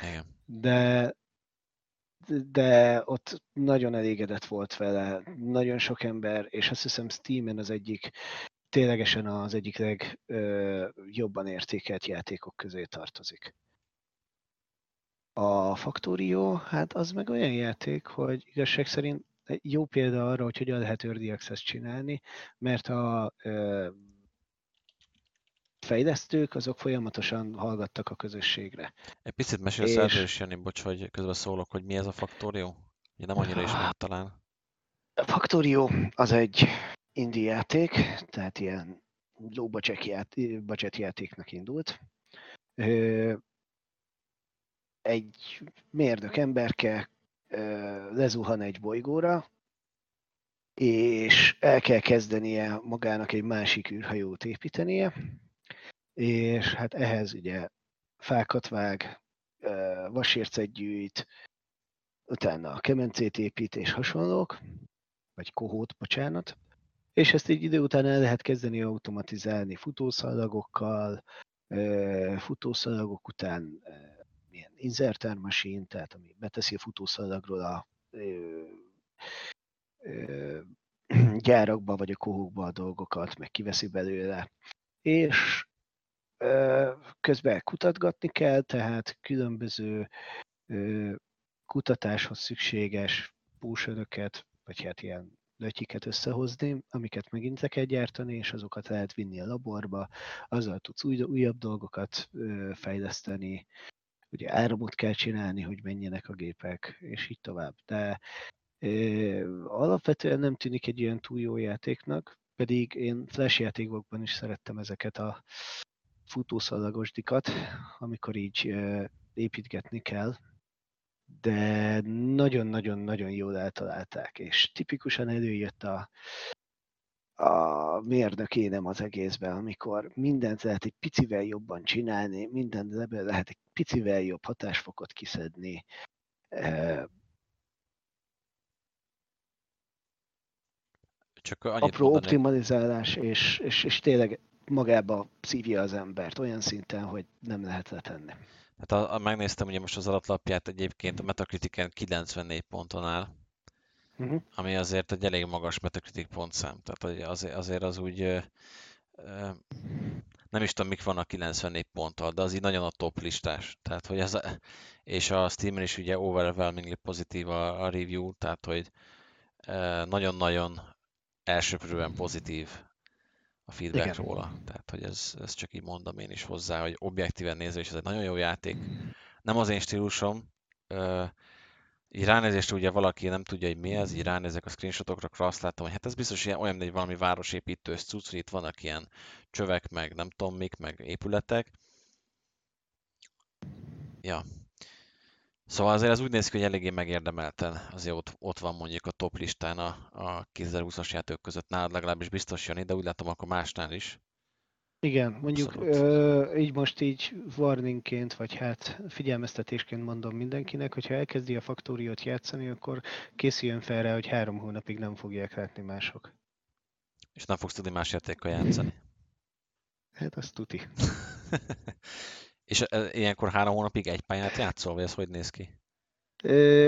Igen. de de ott nagyon elégedett volt vele, nagyon sok ember, és azt hiszem Steamen az egyik, ténylegesen az egyik legjobban értékelt játékok közé tartozik. A Factorio, hát az meg olyan játék, hogy igazság szerint jó példa arra, hogy hogyan lehet early access csinálni, mert a fejlesztők azok folyamatosan hallgattak a közösségre. Egy picit mesélsz És- erről is, Jani, bocs, hogy közben szólok, hogy mi ez a Factorio? Ugye nem annyira ismert talán. A Factorio az egy indie játék, tehát ilyen low budget, ját, budget játéknak indult. Egy mérnök emberke lezuhan egy bolygóra, és el kell kezdenie magának egy másik űrhajót építenie, és hát ehhez ugye fákat vág, vasércet gyűjt, utána a kemencét épít és hasonlók, vagy kohót, bocsánat, és ezt egy idő után el lehet kezdeni automatizálni futószalagokkal, futószalagok után milyen inserter machine, tehát ami beteszi a futószalagról a ö, gyárakba vagy a kohókba a dolgokat, meg kiveszi belőle, és közben kutatgatni kell, tehát különböző kutatáshoz szükséges púsöröket, vagy hát ilyen lötyiket összehozni, amiket megint le kell gyártani, és azokat lehet vinni a laborba, azzal tudsz új, újabb dolgokat fejleszteni, ugye áramot kell csinálni, hogy menjenek a gépek, és így tovább. De ö, alapvetően nem tűnik egy ilyen túl jó játéknak, pedig én flash játékokban is szerettem ezeket a futószalagosdikat, amikor így építgetni kell, de nagyon-nagyon-nagyon jól eltalálták, és tipikusan előjött a, a mérnök énem az egészben, amikor mindent lehet egy picivel jobban csinálni, mindent lehet egy picivel jobb hatásfokot kiszedni. Csak annyit apró mondani. optimalizálás, és, és, és tényleg magába szívja az embert olyan szinten, hogy nem lehet letenni. Hát a, a, megnéztem ugye most az alatlapját egyébként a Metacritiken 94 ponton áll, uh-huh. ami azért egy elég magas Metacritic pontszám. Tehát azért, azért az úgy ö, ö, nem is tudom, mik vannak 94 ponttal, de az így nagyon a top listás. Tehát, hogy ez és a Steam-en is ugye overwhelmingly pozitív a, a review, tehát, hogy nagyon-nagyon elsőprően pozitív a feedback Igen. róla. Tehát, hogy ez, ez csak így mondom én is hozzá, hogy objektíven nézve, és ez egy nagyon jó játék. Nem az én stílusom, így ránézést ugye valaki nem tudja, hogy mi ez, így ránézek a screenshotokra, akkor azt látom, hogy hát ez biztos ilyen, olyan, egy valami városépítő cucc, hogy itt vannak ilyen csövek, meg nem tudom mik, meg épületek. Ja, Szóval azért ez úgy néz ki, hogy eléggé megérdemelten azért ott, ott van mondjuk a top listán a, a 2020-as játék között. Nálad legalábbis biztos jönni, de úgy látom akkor másnál is. Igen, mondjuk ö, így most így warningként, vagy hát figyelmeztetésként mondom mindenkinek, hogyha elkezdi a faktóriót játszani, akkor készüljön fel rá, hogy három hónapig nem fogják látni mások. És nem fogsz tudni más játékkal játszani. Hát azt tuti. És ilyenkor három hónapig egy pályát játszol, vagy ez hogy néz ki?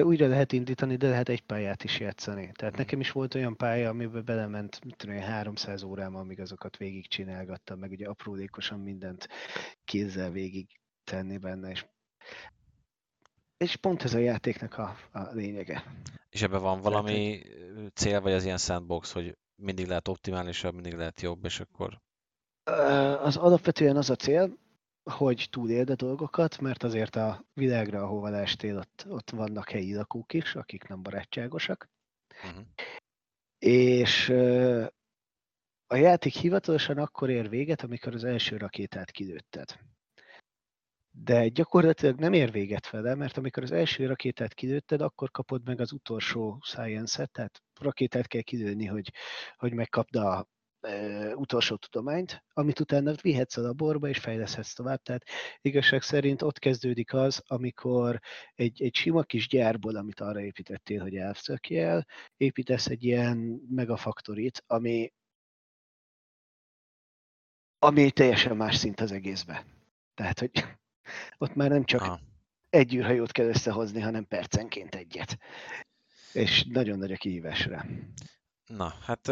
újra lehet indítani, de lehet egy pályát is játszani. Tehát hmm. nekem is volt olyan pálya, amiben belement mit tudom, 300 órám, amíg azokat végig csinálgattam, meg ugye aprólékosan mindent kézzel végig tenni benne, és, és pont ez a játéknak a, a lényege. És ebben van valami Tehát, cél, vagy az ilyen sandbox, hogy mindig lehet optimálisabb, mindig lehet jobb, és akkor... Az alapvetően az a cél, hogy túléld a dolgokat, mert azért a világra, ahova leestél, ott, ott vannak helyi lakók is, akik nem barátságosak. Uh-huh. És a játék hivatalosan akkor ér véget, amikor az első rakétát kilőtted. De gyakorlatilag nem ér véget vele, mert amikor az első rakétát kilőtted, akkor kapod meg az utolsó science-et, tehát rakétát kell kilőni, hogy, hogy megkapd a utolsó tudományt, amit utána vihetsz a laborba és fejleszhetsz tovább. Tehát igazság szerint ott kezdődik az, amikor egy, egy sima kis gyárból, amit arra építettél, hogy elszökjél, építesz egy ilyen megafaktorit, ami, ami teljesen más szint az egészbe. Tehát, hogy ott már nem csak ah. egy űrhajót kell összehozni, hanem percenként egyet. És nagyon nagy a kihívásra. Na, hát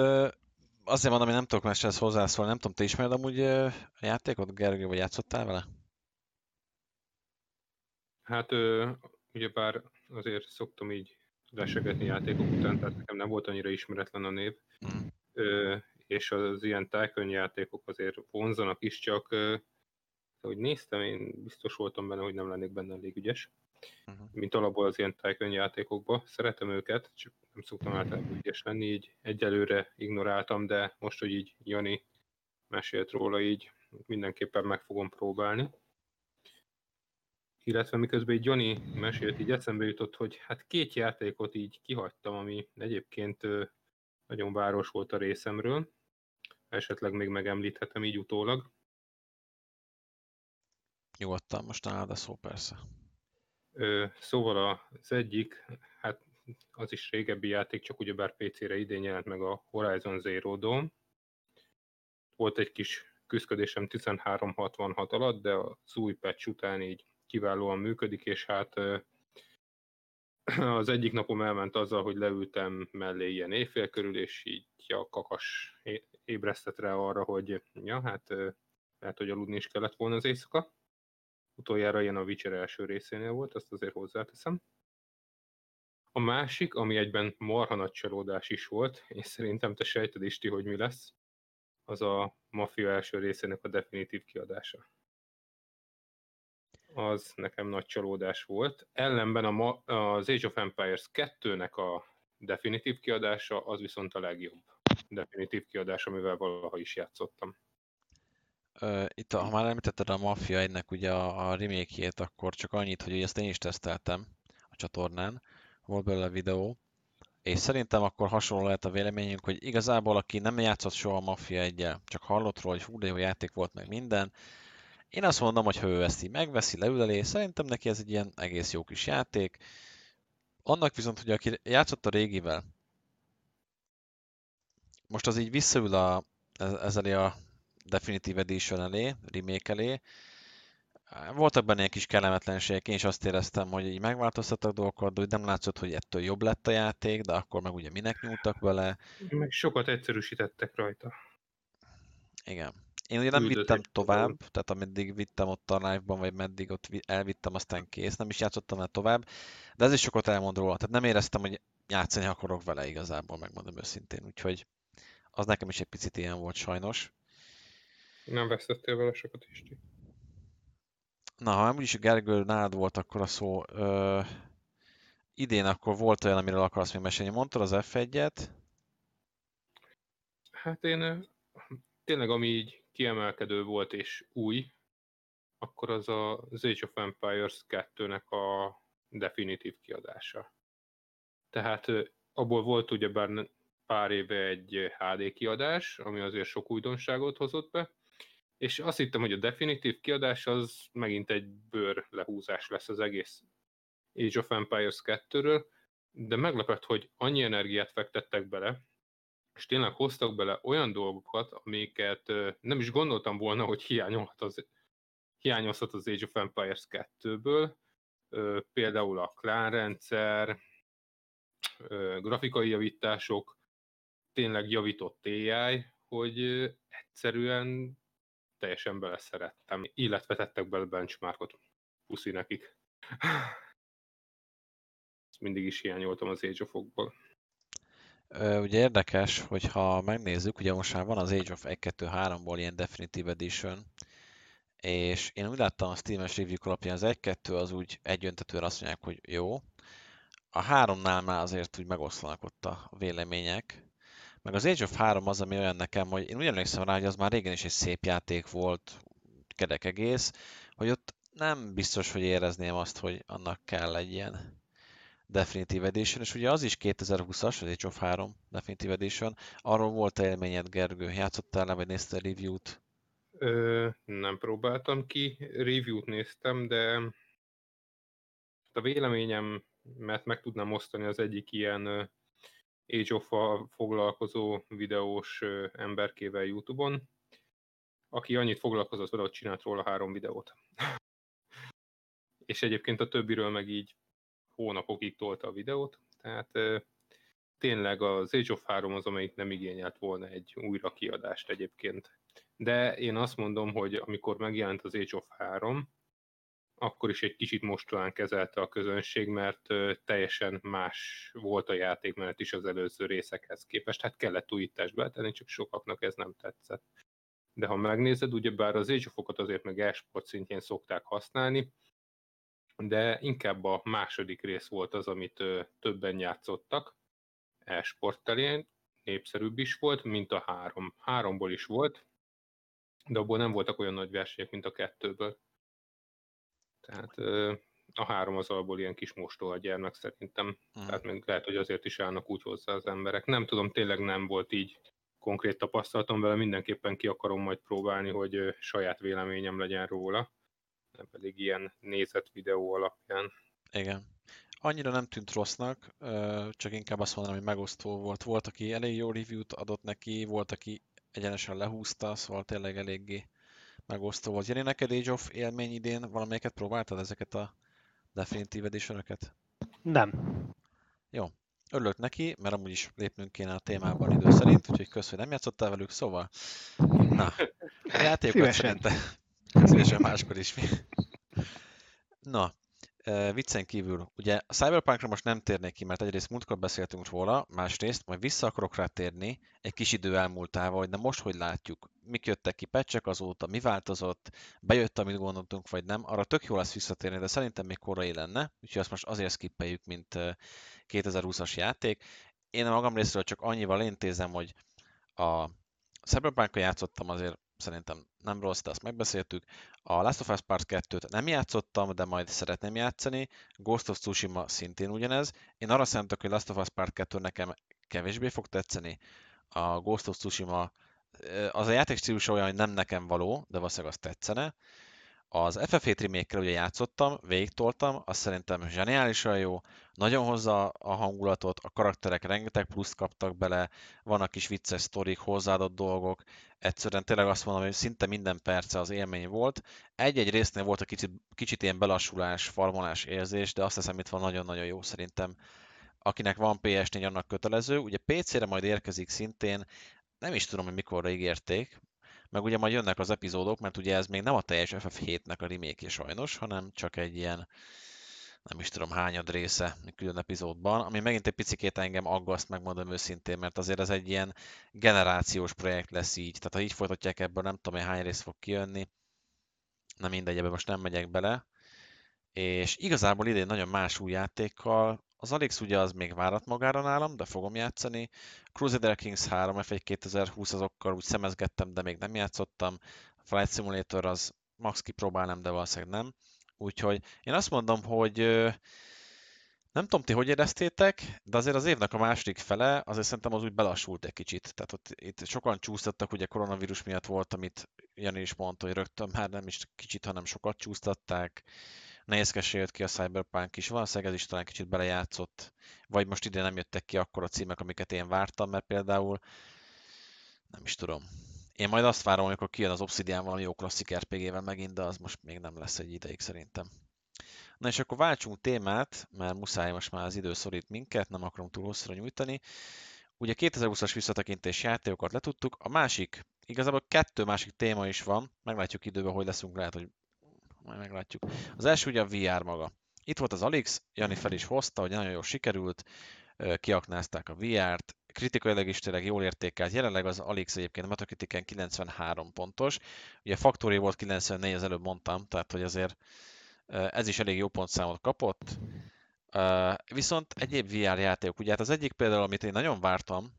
azért mondom, hogy nem tudok máshoz hozzászólni, nem tudom, te ismered amúgy a játékot, Gergő, vagy játszottál vele? Hát ugyebár azért szoktam így lesegetni játékok után, tehát nekem nem volt annyira ismeretlen a név, mm. ö, és az ilyen tájkön játékok azért vonzanak is, csak ö, ahogy néztem, én biztos voltam benne, hogy nem lennék benne elég ügyes, uh-huh. mint alapból az ilyen tájkön játékokba. Szeretem őket, csak nem szoktam általában ügyes lenni, így egyelőre ignoráltam, de most, hogy így Jani mesélt róla, így mindenképpen meg fogom próbálni. Illetve miközben így Jani mesélt, így eszembe jutott, hogy hát két játékot így kihagytam, ami egyébként nagyon város volt a részemről. Esetleg még megemlíthetem így utólag. Nyugodtan, most nálad a szó persze. Szóval az egyik, hát az is régebbi játék, csak ugyebár PC-re idén jelent meg a Horizon Zero Dawn. Volt egy kis küzdködésem 1366 alatt, de az új patch után így kiválóan működik, és hát az egyik napom elment azzal, hogy leültem mellé ilyen éjfél körül, és így a kakas ébresztett rá arra, hogy ja, hát lehet, hogy aludni is kellett volna az éjszaka. Utoljára ilyen a Witcher első részénél volt, azt azért hozzáteszem. A másik, ami egyben marha nagy csalódás is volt, és szerintem te sejted is ti, hogy mi lesz, az a Mafia első részének a definitív kiadása. Az nekem nagy csalódás volt. Ellenben a Ma- az Age of Empires 2-nek a definitív kiadása, az viszont a legjobb definitív kiadás, amivel valaha is játszottam. Itt, ha már említetted a Mafia 1 ugye a, a remake akkor csak annyit, hogy ezt én is teszteltem a csatornán, volt belőle videó, és szerintem akkor hasonló lehet a véleményünk, hogy igazából aki nem játszott soha a Mafia 1 csak hallott róla, hogy hú, de jó játék volt meg minden, én azt mondom, hogy ha ő ezt így megveszi, leül elé, szerintem neki ez egy ilyen egész jó kis játék. Annak viszont, hogy aki játszott a régivel, most az így visszaül a, ezzel a Definitive Edition elé, remake elé, voltak benne egy kis kellemetlenségek, én is azt éreztem, hogy így megváltoztattak dolgokat, de nem látszott, hogy ettől jobb lett a játék, de akkor meg ugye minek nyúltak vele. Meg sokat egyszerűsítettek rajta. Igen. Én ugye nem vittem tovább, tehát ameddig vittem ott a live-ban, vagy meddig ott elvittem, aztán kész, nem is játszottam el tovább, de ez is sokat elmond róla, tehát nem éreztem, hogy játszani akarok vele igazából, megmondom őszintén, úgyhogy az nekem is egy picit ilyen volt sajnos. Nem vesztettél vele sokat is. Na, ha úgyis Gergő, nálad volt akkor a szó, ö, idén akkor volt olyan, amiről akarsz még mesélni. Mondtad az F1-et? Hát én tényleg, ami így kiemelkedő volt és új, akkor az a Age of Empires 2-nek a definitív kiadása. Tehát abból volt ugyebár pár éve egy HD kiadás, ami azért sok újdonságot hozott be, és azt hittem, hogy a definitív kiadás az megint egy bőr lehúzás lesz az egész Age of Empires 2-ről, de meglepett, hogy annyi energiát fektettek bele, és tényleg hoztak bele olyan dolgokat, amiket nem is gondoltam volna, hogy hiányolhat az, hiányozhat az Age of Empires 2-ből, például a klánrendszer, grafikai javítások, tényleg javított AI, hogy egyszerűen teljesen beleszerettem, illetve tettek bele benchmarkot. Puszi nekik. Ezt mindig is hiányoltam az Age of okból. Ugye érdekes, hogyha megnézzük, ugye most már van az Age of 1-2-3-ból ilyen Definitive Edition, és én úgy láttam a Steam-es review alapján az 1-2 az úgy egyöntetően azt mondják, hogy jó. A 3-nál már azért úgy megoszlanak ott a vélemények. Meg az Age of 3 az, ami olyan nekem, hogy én úgy emlékszem rá, hogy az már régen is egy szép játék volt, kerek egész, hogy ott nem biztos, hogy érezném azt, hogy annak kell egy ilyen Definitive Edition, és ugye az is 2020-as, az Age of 3 Definitive Edition. Arról volt élményed, Gergő? Játszottál le, vagy néztél review-t? Ö, nem próbáltam ki, review-t néztem, de a véleményem, mert meg tudnám osztani az egyik ilyen Age of foglalkozó videós emberkével YouTube-on, aki annyit foglalkozott vele, hogy csinált róla három videót. és egyébként a többiről meg így hónapokig tolta a videót, tehát tényleg az Age of 3 az, amelyik nem igényelt volna egy újra kiadást egyébként. De én azt mondom, hogy amikor megjelent az Age of 3, akkor is egy kicsit mostalán kezelte a közönség, mert teljesen más volt a játékmenet is az előző részekhez képest. Hát kellett újítást betenni, csak sokaknak ez nem tetszett. De ha megnézed, ugyebár az Age of azért meg esport szintjén szokták használni, de inkább a második rész volt az, amit többen játszottak e-sport terén, népszerűbb is volt, mint a három. Háromból is volt, de abból nem voltak olyan nagy versenyek, mint a kettőből. Tehát a három az alból ilyen kis mostó a gyermek szerintem. Mm. Tehát még lehet, hogy azért is állnak úgy hozzá az emberek. Nem tudom, tényleg nem volt így konkrét tapasztalatom vele, mindenképpen ki akarom majd próbálni, hogy saját véleményem legyen róla nem pedig ilyen nézett videó alapján. Igen. Annyira nem tűnt rossznak, csak inkább azt mondanám, hogy megosztó volt. Volt, aki elég jó review-t adott neki, volt, aki egyenesen lehúzta, szóval tényleg eléggé megosztó volt. Jani, neked Age of élmény idén valamelyiket próbáltad ezeket a Definitive edition -öket? Nem. Jó. Örülök neki, mert amúgy is lépnünk kéne a témában idő szerint, úgyhogy kösz, hogy nem játszottál velük, szóval... Na, a játékokat szerintem, Szívesen máskor is. Na, viccen kívül, ugye a Cyberpunkra most nem térnék ki, mert egyrészt múltkor beszéltünk róla, másrészt majd vissza akarok rá térni egy kis idő elmúltával, hogy de most hogy látjuk, mik jöttek ki pecsek azóta, mi változott, bejött, amit gondoltunk, vagy nem, arra tök jó lesz visszatérni, de szerintem még korai lenne, úgyhogy azt most azért skippeljük, mint 2020-as játék. Én a magam részéről csak annyival intézem, hogy a cyberpunk játszottam azért szerintem nem rossz, de azt megbeszéltük. A Last of Us Part 2-t nem játszottam, de majd szeretném játszani. Ghost of Tsushima szintén ugyanez. Én arra számítok, hogy Last of Us Part 2 nekem kevésbé fog tetszeni. A Ghost of Tsushima az a játék stílusa olyan, hogy nem nekem való, de valószínűleg azt tetszene. Az FF7 remake ugye játszottam, végigtoltam, azt szerintem zseniálisan jó, nagyon hozza a hangulatot, a karakterek rengeteg pluszt kaptak bele, vannak kis vicces sztorik, hozzáadott dolgok, egyszerűen tényleg azt mondom, hogy szinte minden perce az élmény volt. Egy-egy résznél volt a kicsit, kicsit ilyen belassulás, farmolás érzés, de azt hiszem itt van nagyon-nagyon jó szerintem. Akinek van PS4, annak kötelező. Ugye PC-re majd érkezik szintén, nem is tudom, hogy mikorra ígérték, meg ugye majd jönnek az epizódok, mert ugye ez még nem a teljes FF7-nek a remake sajnos, hanem csak egy ilyen nem is tudom hányad része külön epizódban, ami megint egy picikét engem aggaszt, megmondom őszintén, mert azért ez egy ilyen generációs projekt lesz így, tehát ha így folytatják ebből, nem tudom, hogy hány rész fog kijönni, nem mindegy, ebbe most nem megyek bele, és igazából idén nagyon más új játékkal, az Alex ugye az még várat magára nálam, de fogom játszani. Crusader Kings 3 F1 2020 azokkal úgy szemezgettem, de még nem játszottam. Flight Simulator az max kipróbálnám, de valószínűleg nem. Úgyhogy én azt mondom, hogy nem tudom, ti hogy éreztétek, de azért az évnek a második fele, azért szerintem az úgy belassult egy kicsit. Tehát ott itt sokan csúsztattak, ugye koronavírus miatt volt, amit Jani is mondta, hogy rögtön már nem is kicsit, hanem sokat csúsztatták. Nehézkesen jött ki a Cyberpunk is, valószínűleg ez is talán kicsit belejátszott, vagy most ide nem jöttek ki akkor a címek, amiket én vártam, mert például nem is tudom. Én majd azt várom, amikor kijön az Obsidian valami jó klasszik RPG-vel megint, de az most még nem lesz egy ideig szerintem. Na és akkor váltsunk témát, mert muszáj most már az idő szorít minket, nem akarom túl hosszúra nyújtani. Ugye 2020-as visszatekintés játékokat letudtuk, a másik, igazából kettő másik téma is van, meglátjuk időben, hogy leszünk, lehet, hogy majd meglátjuk. Az első ugye a VR maga. Itt volt az Alix, Jani fel is hozta, hogy nagyon jól sikerült, kiaknázták a VR-t, kritikailag is tényleg jól értékelt. Jelenleg az Alix egyébként Metacritiken 93 pontos. Ugye Factory volt 94, az előbb mondtam, tehát hogy azért ez is elég jó pontszámot kapott. Viszont egyéb VR játékok, ugye hát az egyik például, amit én nagyon vártam,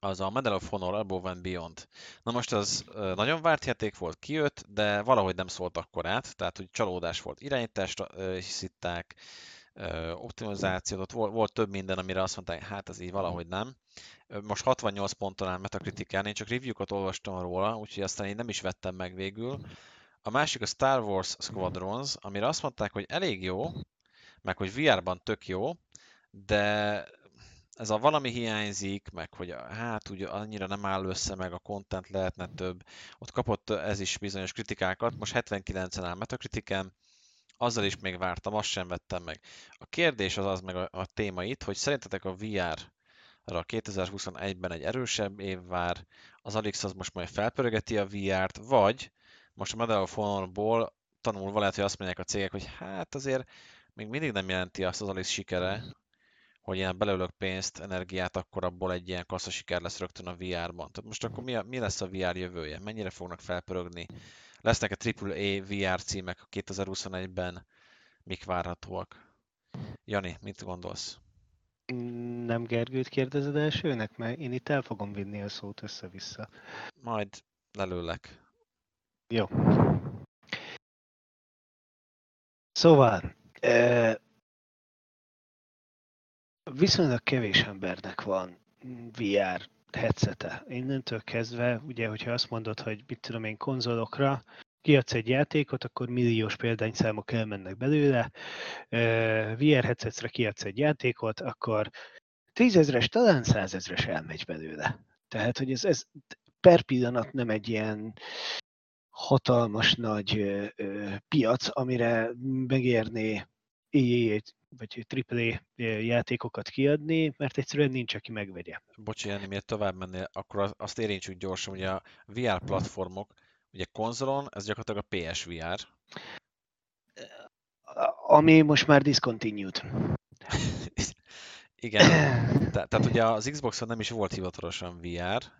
az a Medal of Honor Above and Beyond. Na most az nagyon várt játék volt, kijött, de valahogy nem szólt akkor át, tehát hogy csalódás volt. Irányítást hiszitták, optimizációt, ott volt, volt több minden, amire azt mondták, hát ez így valahogy nem. Most 68 ponton áll Metacriticán, én csak review-kat olvastam róla, úgyhogy aztán én nem is vettem meg végül. A másik a Star Wars Squadrons, amire azt mondták, hogy elég jó, meg hogy VR-ban tök jó, de ez a valami hiányzik, meg hogy hát ugye annyira nem áll össze, meg a content lehetne több. Ott kapott ez is bizonyos kritikákat, most 79-en áll Metacritiken, azzal is még vártam, azt sem vettem meg. A kérdés az az meg a, a téma itt, hogy szerintetek a VR a 2021-ben egy erősebb év vár, az Alix az most majd felpörgeti a VR-t, vagy most a Medal of Honor-ból tanulva lehet, hogy azt mondják a cégek, hogy hát azért még mindig nem jelenti azt az Alix sikere, hogy ilyen belőlök pénzt, energiát, akkor abból egy ilyen kassza siker lesz rögtön a VR-ban. Tehát most akkor mi, a, mi lesz a VR jövője? Mennyire fognak felpörögni? Lesznek-e AAA VR címek 2021-ben? Mik várhatóak? Jani, mit gondolsz? Nem Gergőt kérdezed elsőnek? Mert én itt el fogom vinni a szót össze-vissza. Majd lelőlek. Jó. Szóval, viszonylag kevés embernek van VR headsete. Innentől kezdve, ugye, hogyha azt mondod, hogy mit tudom én, konzolokra kiadsz egy játékot, akkor milliós példányszámok elmennek belőle, VR headsetre kiadsz egy játékot, akkor tízezres, talán százezres elmegy belőle. Tehát, hogy ez, ez per pillanat nem egy ilyen hatalmas nagy ö, ö, piac, amire megérné vagy AAA játékokat kiadni, mert egyszerűen nincs, aki megvegye. Bocsi, Jani, miért tovább mennél, akkor azt érintsük gyorsan, hogy a VR platformok, ugye konzolon, ez gyakorlatilag a PSVR. Ami most már discontinued. Igen, Te, tehát ugye az Xboxon nem is volt hivatalosan VR,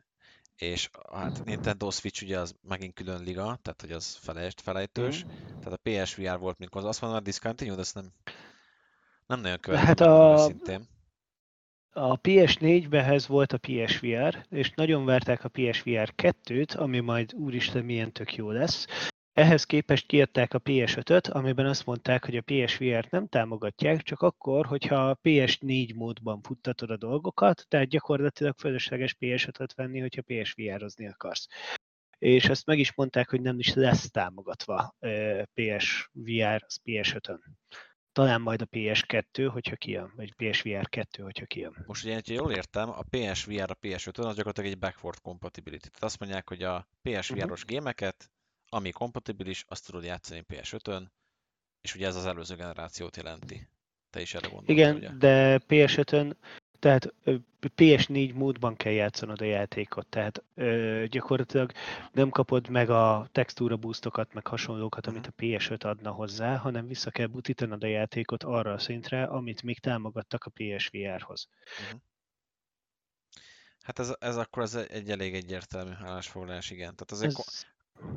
és hát Nintendo Switch ugye az megint külön liga, tehát hogy az felejt, felejtős, mm. tehát a PSVR volt, mint az azt mondom, a discontinued, ezt nem, nem nagyon követem, hát a... szintén. a PS4-behez volt a PSVR, és nagyon verták a PSVR 2-t, ami majd úristen milyen tök jó lesz. Ehhez képest kiadták a PS5-öt, amiben azt mondták, hogy a PSVR-t nem támogatják, csak akkor, hogyha a PS4 módban futtatod a dolgokat, tehát gyakorlatilag fölösleges PS5-öt venni, hogyha PSVR-ozni akarsz. És ezt meg is mondták, hogy nem is lesz támogatva PSVR, az PS5-ön. Talán majd a PS2, hogyha kijön, vagy PSVR 2, hogyha kijön. Most ugye, ha jól értem, a PSVR a PS5-ön az gyakorlatilag egy backward compatibility. Tehát azt mondják, hogy a PSVR-os uh-huh. gémeket ami kompatibilis, azt tudod játszani PS5-ön, és ugye ez az előző generációt jelenti. Te is erre gondolsz, Igen, ugye? de PS5-ön, tehát PS4 módban kell játszanod a játékot, tehát ö, gyakorlatilag nem kapod meg a textúra boostokat, meg hasonlókat, amit a PS5 adna hozzá, hanem vissza kell butítanod a játékot arra a szintre, amit még támogattak a PSVR-hoz. Uh-huh. Hát ez, ez akkor ez egy elég egyértelmű állásfoglalás, igen. Tehát azért ez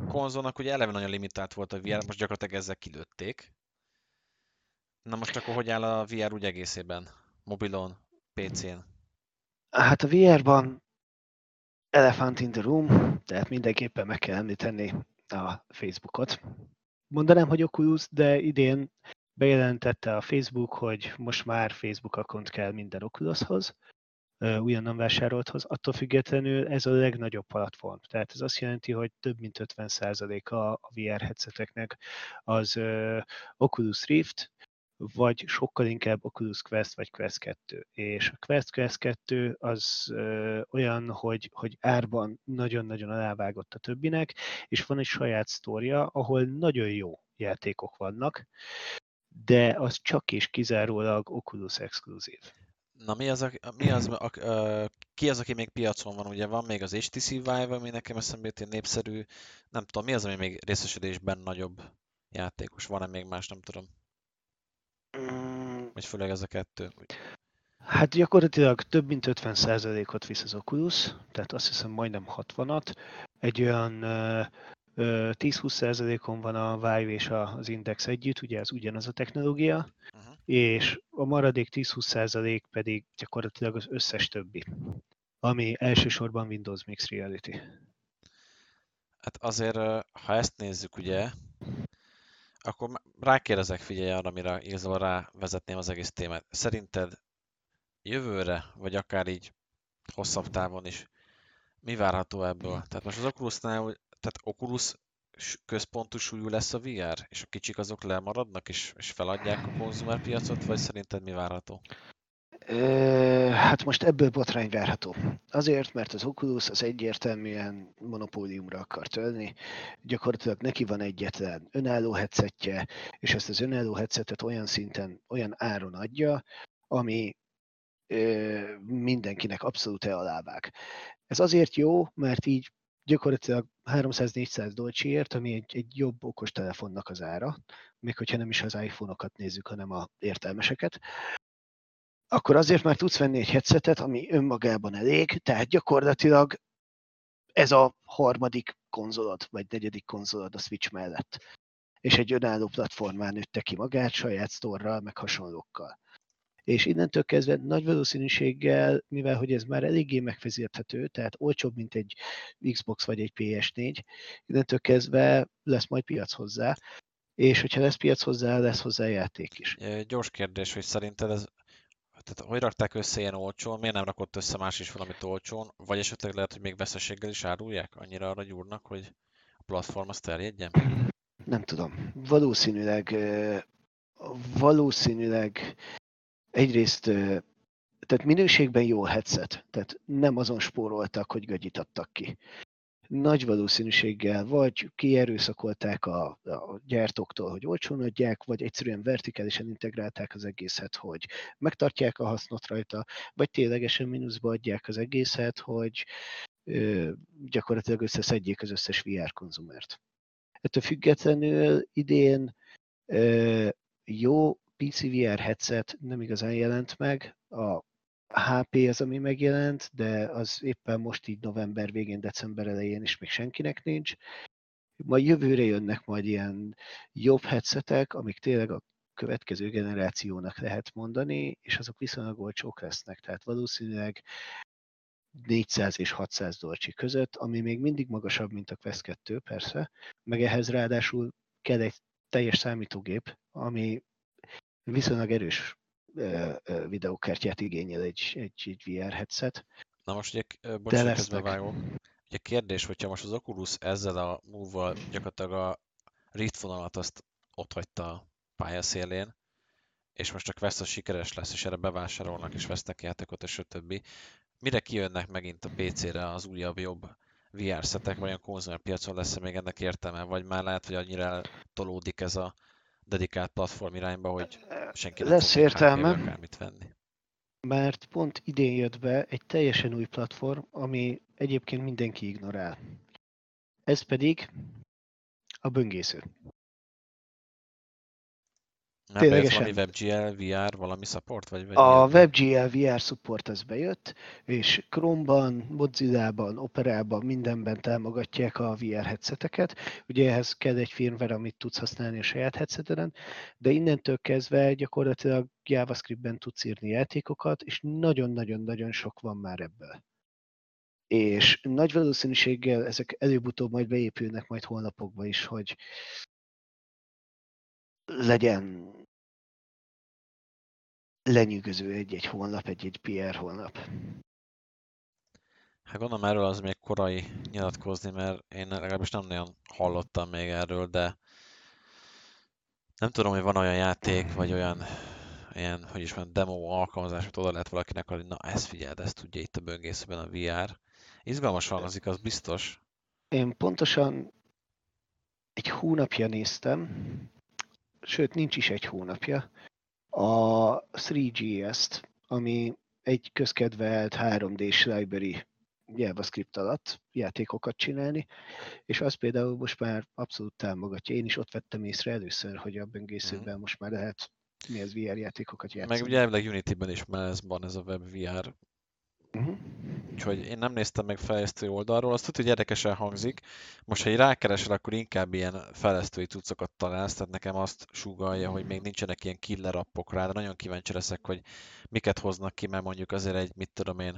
konzolnak ugye eleve nagyon limitált volt a VR, most gyakorlatilag ezzel kilőtték. Na most akkor hogy áll a VR úgy egészében? Mobilon, PC-n? Hát a VR-ban Elephant in the Room, tehát mindenképpen meg kell említeni a Facebookot. Mondanám, hogy Oculus, de idén bejelentette a Facebook, hogy most már Facebook account kell minden Oculushoz újonnan vásárolthoz, attól függetlenül ez a legnagyobb platform. Tehát ez azt jelenti, hogy több mint 50%-a a VR headseteknek az Oculus Rift, vagy sokkal inkább Oculus Quest vagy Quest 2. És a Quest Quest 2 az ö, olyan, hogy, hogy árban nagyon-nagyon alávágott a többinek, és van egy saját sztória, ahol nagyon jó játékok vannak, de az csak és kizárólag Oculus exkluzív. Na mi az, a, mi az a, a, ki az, aki még piacon van? Ugye van még az HTC Vive, ami nekem eszembe jut, népszerű. Nem tudom, mi az, ami még részesedésben nagyobb játékos? Van-e még más, nem tudom. Mm. Vagy főleg ez a kettő. Hát gyakorlatilag több mint 50%-ot visz az Oculus, tehát azt hiszem majdnem 60-at. Egy olyan 10-20%-on van a Vive és az Index együtt, ugye ez ugyanaz a technológia, uh-huh. és a maradék 10-20% pedig gyakorlatilag az összes többi, ami elsősorban Windows Mixed Reality. Hát azért, ha ezt nézzük, ugye, akkor rákérdezek, figyelj arra, amire igazából rávezetném az egész témát. Szerinted jövőre, vagy akár így hosszabb távon is, mi várható ebből? Tehát most az Oculusnál tehát Oculus központú súlyú lesz a VR, és a kicsik azok lemaradnak, és, és feladják a konzumerpiacot, vagy szerinted mi várható? Hát most ebből botrány várható. Azért, mert az Oculus az egyértelműen monopóliumra akar tölni. Gyakorlatilag neki van egyetlen önálló headsetje, és ezt az önálló headsetet olyan szinten, olyan áron adja, ami mindenkinek abszolút alávág. Ez azért jó, mert így gyakorlatilag 300-400 dolcsiért, ami egy, egy jobb okos telefonnak az ára, még hogyha nem is az iPhone-okat nézzük, hanem a értelmeseket, akkor azért már tudsz venni egy headsetet, ami önmagában elég, tehát gyakorlatilag ez a harmadik konzolod, vagy negyedik konzolod a Switch mellett. És egy önálló platformán nőtte ki magát, saját sztorral, meg hasonlókkal és innentől kezdve nagy valószínűséggel, mivel hogy ez már eléggé megfizethető, tehát olcsóbb, mint egy Xbox vagy egy PS4, innentől kezdve lesz majd piac hozzá, és hogyha lesz piac hozzá, lesz hozzá játék is. Gyors kérdés, hogy szerinted ez, tehát hogy rakták össze ilyen olcsón, miért nem rakott össze más is valamit olcsón, vagy esetleg lehet, hogy még veszességgel is árulják, annyira arra gyúrnak, hogy a platform azt terjedjen? Nem tudom. Valószínűleg valószínűleg egyrészt tehát minőségben jó headset, tehát nem azon spóroltak, hogy gagyit adtak ki. Nagy valószínűséggel vagy kierőszakolták a, a gyártóktól, hogy olcsón adják, vagy egyszerűen vertikálisan integrálták az egészet, hogy megtartják a hasznot rajta, vagy ténylegesen mínuszba adják az egészet, hogy ö, gyakorlatilag összeszedjék az összes VR konzumert. Ettől függetlenül idén ö, jó PCVR headset nem igazán jelent meg, a HP az, ami megjelent, de az éppen most így november végén, december elején is még senkinek nincs. Majd jövőre jönnek majd ilyen jobb headsetek, amik tényleg a következő generációnak lehet mondani, és azok viszonylag olcsók lesznek. Tehát valószínűleg 400 és 600 dolcsi között, ami még mindig magasabb, mint a Quest 2, persze, meg ehhez ráadásul kell egy teljes számítógép, ami viszonylag erős videókártyát igényel egy, egy, egy VR headset. Na most ugye, bocsánat, közbevágok. Ugye kérdés, hogyha most az Oculus ezzel a move gyakorlatilag a Rift vonalat azt ott hagyta a pályaszélén, és most a Quest sikeres lesz, és erre bevásárolnak, és vesznek játékot, és a többi. Mire kijönnek megint a PC-re az újabb, jobb VR szetek, vagy a piacon lesz -e még ennek értelme, vagy már lehet, hogy annyira tolódik ez a dedikált platform irányba, hogy senki nem lesz értelme. akármit venni. Mert pont idén jött be egy teljesen új platform, ami egyébként mindenki ignorál. Ez pedig a böngésző. Nem Ténylegesen. valami WebGL VR, valami support? Vagy, vagy a WebGL VR support az bejött, és Chrome-ban, Mozilla-ban, Opera-ban, mindenben támogatják a VR headseteket. Ugye ehhez kell egy firmware, amit tudsz használni a saját headseteden, de innentől kezdve gyakorlatilag JavaScript-ben tudsz írni játékokat, és nagyon-nagyon-nagyon sok van már ebből. És nagy valószínűséggel ezek előbb-utóbb majd beépülnek majd holnapokba is, hogy legyen lenyűgöző egy-egy honlap, egy-egy PR honlap. Hát gondolom erről az még korai nyilatkozni, mert én legalábbis nem nagyon hallottam még erről, de nem tudom, hogy van olyan játék, vagy olyan ilyen, hogy is van, demo alkalmazás, hogy oda lehet valakinek adni, na ezt figyeld, ezt tudja itt a böngészőben a VR. Izgalmas hangzik, az biztos. Én pontosan egy hónapja néztem, sőt nincs is egy hónapja, a 3GS-t, ami egy közkedvelt 3D-s library JavaScript alatt játékokat csinálni, és az például most már abszolút támogatja. Én is ott vettem észre először, hogy a böngészőben mm. most már lehet mi az VR játékokat játszani. Meg ugye elvileg Unity-ben is már ez van ez a web VR Uh-huh. Úgyhogy én nem néztem meg fejlesztő oldalról, azt tudja, hogy érdekesen hangzik. Most, ha egy rákeresel, akkor inkább ilyen fejlesztői cuccokat találsz, tehát nekem azt sugalja, hogy még nincsenek ilyen killer appok rá, de nagyon kíváncsi leszek, hogy miket hoznak ki, mert mondjuk azért egy, mit tudom én,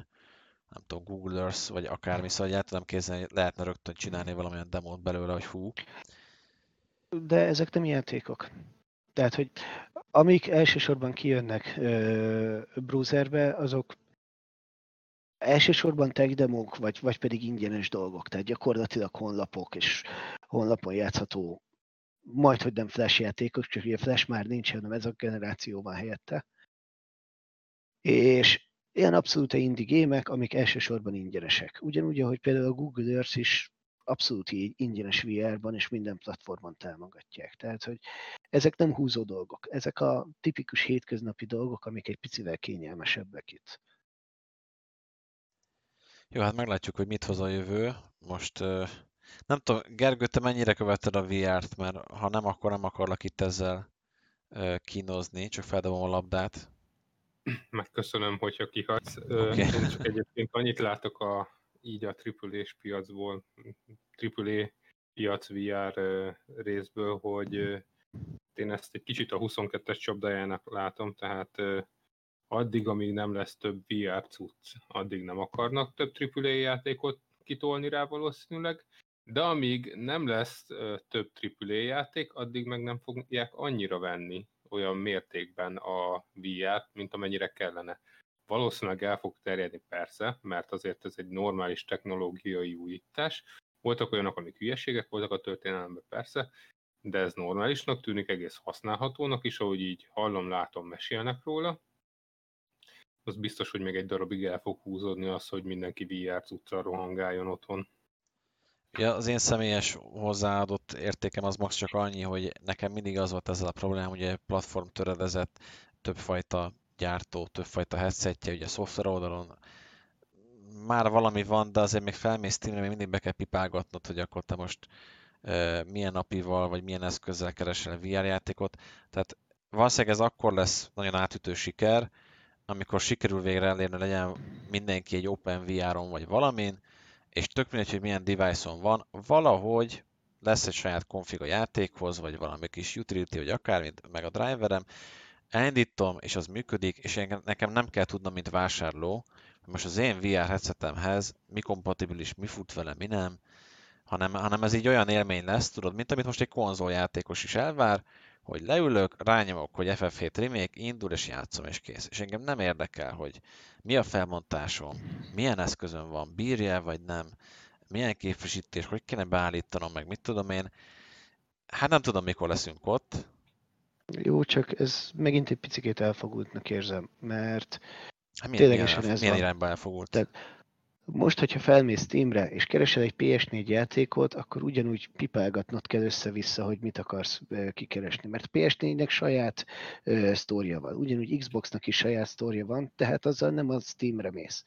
nem tudom, Google Earth, vagy akármi, szóval el tudom képzelni, lehetne rögtön csinálni valamilyen demót belőle, hogy hú. De ezek nem játékok. Tehát, hogy amik elsősorban kijönnek ö, browserbe, azok elsősorban tech demók, vagy, vagy pedig ingyenes dolgok, tehát gyakorlatilag honlapok és honlapon játszható, majd hogy nem flash játékok, csak ugye flash már nincs, hanem ez a generáció van helyette. És ilyen abszolút indie gémek, amik elsősorban ingyenesek. Ugyanúgy, ahogy például a Google Earth is abszolút így ingyenes VR-ban és minden platformon támogatják. Tehát, hogy ezek nem húzó dolgok. Ezek a tipikus hétköznapi dolgok, amik egy picivel kényelmesebbek itt. Jó, hát meglátjuk, hogy mit hoz a jövő. Most nem tudom, Gergő, te mennyire követed a VR-t, mert ha nem, akkor nem akarlak itt ezzel kínozni, csak feldobom a labdát. Megköszönöm, hogyha kihagysz. Okay. Én csak egyébként annyit látok a, így a aaa piacból, AAA piac VR részből, hogy én ezt egy kicsit a 22-es csapdájának látom, tehát addig, amíg nem lesz több VR cucc, addig nem akarnak több AAA játékot kitolni rá valószínűleg, de amíg nem lesz több AAA játék, addig meg nem fogják annyira venni olyan mértékben a VR-t, mint amennyire kellene. Valószínűleg el fog terjedni persze, mert azért ez egy normális technológiai újítás. Voltak olyanok, amik hülyeségek voltak a történelemben persze, de ez normálisnak tűnik, egész használhatónak is, ahogy így hallom, látom, mesélnek róla az biztos, hogy még egy darabig el fog húzódni az, hogy mindenki VR cuccra rohangáljon otthon. Ja, az én személyes hozzáadott értékem az max csak annyi, hogy nekem mindig az volt ezzel a problémám, hogy platform töredezett, többfajta gyártó, többfajta headsetje, ugye a szoftver oldalon már valami van, de azért még felmész Steamre, még mindig be kell pipálgatnod, hogy akkor te most uh, milyen napival, vagy milyen eszközzel keresel VR játékot. Tehát valószínűleg ez akkor lesz nagyon átütő siker, amikor sikerül végre elérni, legyen mindenki egy OpenVR-on vagy valamin, és tök mindegy, hogy milyen device-on van, valahogy lesz egy saját config a játékhoz, vagy valami kis utility, vagy akármi, meg a driverem, elindítom, és az működik, és én, nekem nem kell tudnom, mint vásárló, hogy most az én VR headsetemhez mi kompatibilis, mi fut vele, mi nem, hanem, hanem ez így olyan élmény lesz, tudod, mint amit most egy konzoljátékos is elvár, hogy leülök, rányomok, hogy FF7 remake, indul és játszom és kész. És engem nem érdekel, hogy mi a felmontásom, milyen eszközön van, bírja vagy nem, milyen képvisítés, hogy kéne beállítanom, meg mit tudom én. Hát nem tudom, mikor leszünk ott. Jó, csak ez megint egy picit elfogultnak érzem, mert hát milyen, ténylegesen milyen, ez milyen van. irányba elfogult? Tehát most, hogyha felmész Steamre, és keresel egy PS4 játékot, akkor ugyanúgy pipálgatnod kell össze-vissza, hogy mit akarsz kikeresni. Mert PS4-nek saját uh, sztória van, ugyanúgy Xboxnak is saját sztória van, tehát azzal nem a Steamre mész.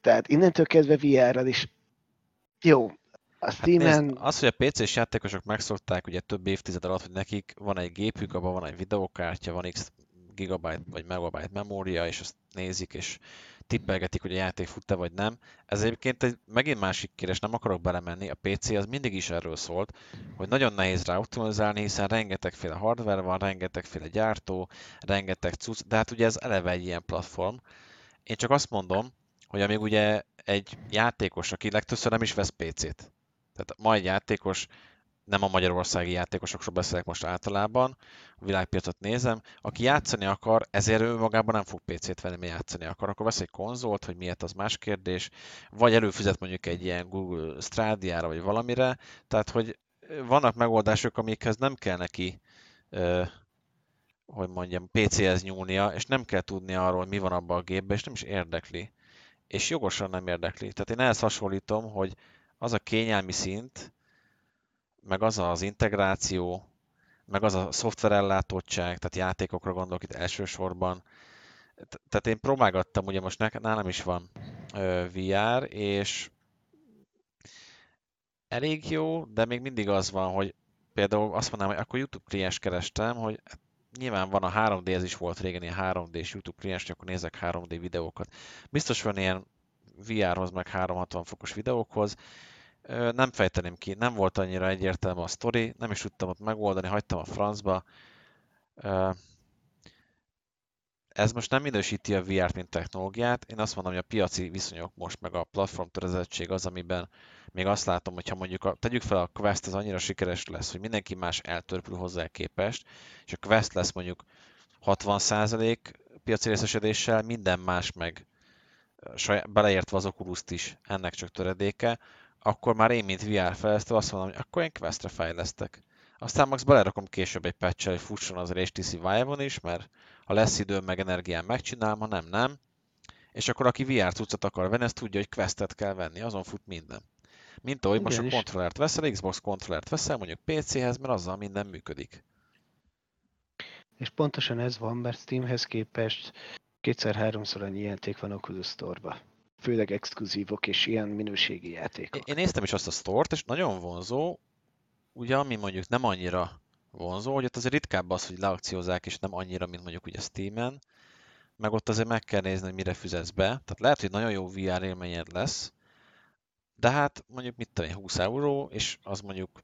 Tehát innentől kezdve VR-ral is jó. A Steam-en... Hát nézd, az, hogy a PC-s játékosok megszokták ugye több évtized alatt, hogy nekik van egy gépük, abban van egy videokártya, van X gigabyte vagy megabyte memória, és azt nézik, és tippelgetik, hogy a játék fut-e vagy nem. Ez egyébként egy megint másik kérdés, nem akarok belemenni, a PC az mindig is erről szólt, hogy nagyon nehéz rá optimalizálni, hiszen rengetegféle hardware van, rengetegféle gyártó, rengeteg cucc, de hát ugye ez eleve egy ilyen platform. Én csak azt mondom, hogy amíg ugye egy játékos, aki legtöbbször nem is vesz PC-t, tehát ma egy játékos nem a magyarországi játékosokról beszélek most általában, a világpiacot nézem, aki játszani akar, ezért ő magában nem fog PC-t venni, mert játszani akar, akkor vesz egy konzolt, hogy miért az más kérdés, vagy előfizet mondjuk egy ilyen Google Stadia-ra, vagy valamire, tehát hogy vannak megoldások, amikhez nem kell neki hogy mondjam, PC-hez nyúlnia, és nem kell tudni arról, mi van abban a gépben, és nem is érdekli. És jogosan nem érdekli. Tehát én ehhez hasonlítom, hogy az a kényelmi szint, meg az az integráció, meg az a szoftverellátottság, tehát játékokra gondolok itt elsősorban. Tehát én próbálgattam, ugye most nálam is van VR, és elég jó, de még mindig az van, hogy például azt mondanám, hogy akkor YouTube kliens kerestem, hogy nyilván van a 3D, ez is volt régen ilyen 3D-s YouTube kliens, akkor nézek 3D videókat. Biztos van ilyen VR-hoz, meg 360 fokos videókhoz, nem fejteném ki, nem volt annyira egyértelmű a sztori, nem is tudtam ott megoldani, hagytam a francba. Ez most nem minősíti a VR-t, mint technológiát. Én azt mondom, hogy a piaci viszonyok most, meg a platform törezettség az, amiben még azt látom, hogyha mondjuk a, tegyük fel a Quest az annyira sikeres lesz, hogy mindenki más eltörpül hozzá képest, és a Quest lesz mondjuk 60% piaci részesedéssel, minden más meg saját, beleértve az oculus is, ennek csak töredéke, akkor már én, mint VR fejlesztő azt mondom, hogy akkor én Questre fejlesztek. Aztán max belerakom később egy patch hogy fusson az HTC Vive-on is, mert ha lesz időm meg energiám megcsinálom, ha nem, nem. És akkor aki VR cuccot akar venni, ezt tudja, hogy Questet kell venni, azon fut minden. Mint ahogy Igen most a kontrollert veszel, Xbox kontrollert veszel, mondjuk PC-hez, mert azzal minden működik. És pontosan ez van, mert Steamhez képest kétszer-háromszor annyi játék van Oculus Store-ba főleg exkluzívok és ilyen minőségi játékok. Én néztem is azt a sztort, és nagyon vonzó, ugye ami mondjuk nem annyira vonzó, hogy ott azért ritkább az, hogy leakciózzák, és nem annyira, mint mondjuk ugye Steam-en, meg ott azért meg kell nézni, hogy mire fizetsz be. Tehát lehet, hogy nagyon jó VR élményed lesz, de hát mondjuk mit tudom én, 20 euró, és az mondjuk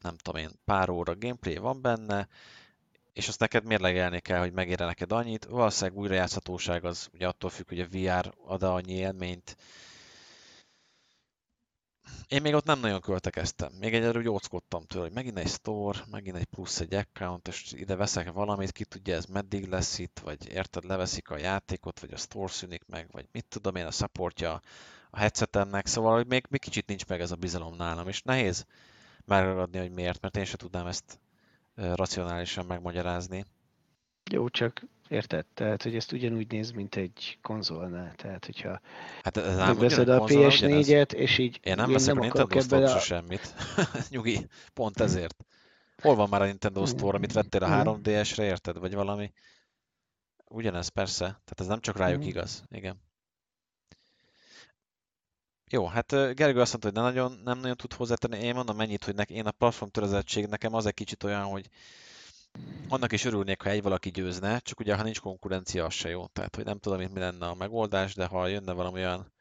nem tudom én, pár óra gameplay van benne, és azt neked mérlegelni kell, hogy megére neked annyit. Valószínűleg újrajátszhatóság az ugye attól függ, hogy a VR ad annyi élményt. Én még ott nem nagyon költekeztem. Még egyelőre úgy óckodtam tőle, hogy megint egy store, megint egy plusz egy account, és ide veszek valamit, ki tudja ez meddig lesz itt, vagy érted, leveszik a játékot, vagy a store szűnik meg, vagy mit tudom én, a supportja a headsetemnek, szóval hogy még, még kicsit nincs meg ez a bizalom nálam, és nehéz megragadni, hogy miért, mert én sem tudnám ezt racionálisan megmagyarázni. Jó, csak érted? Tehát, hogy ezt ugyanúgy néz, mint egy konzolnál. Tehát, hogyha hát ez megveszed a PS4-et, és így én nem veszek a Nintendo Store a... semmit. Nyugi, pont ezért. Hol van már a Nintendo Store, amit vettél a 3DS-re, érted? Vagy valami? Ugyanez, persze. Tehát ez nem csak rájuk igaz. Igen. Jó, hát Gergő azt mondta, hogy nem nagyon, nem nagyon tud hozzátenni. Én mondom mennyit, hogy nek, én a platform törezettség nekem az egy kicsit olyan, hogy annak is örülnék, ha egy valaki győzne, csak ugye ha nincs konkurencia, az se jó. Tehát, hogy nem tudom, mi lenne a megoldás, de ha jönne valami olyan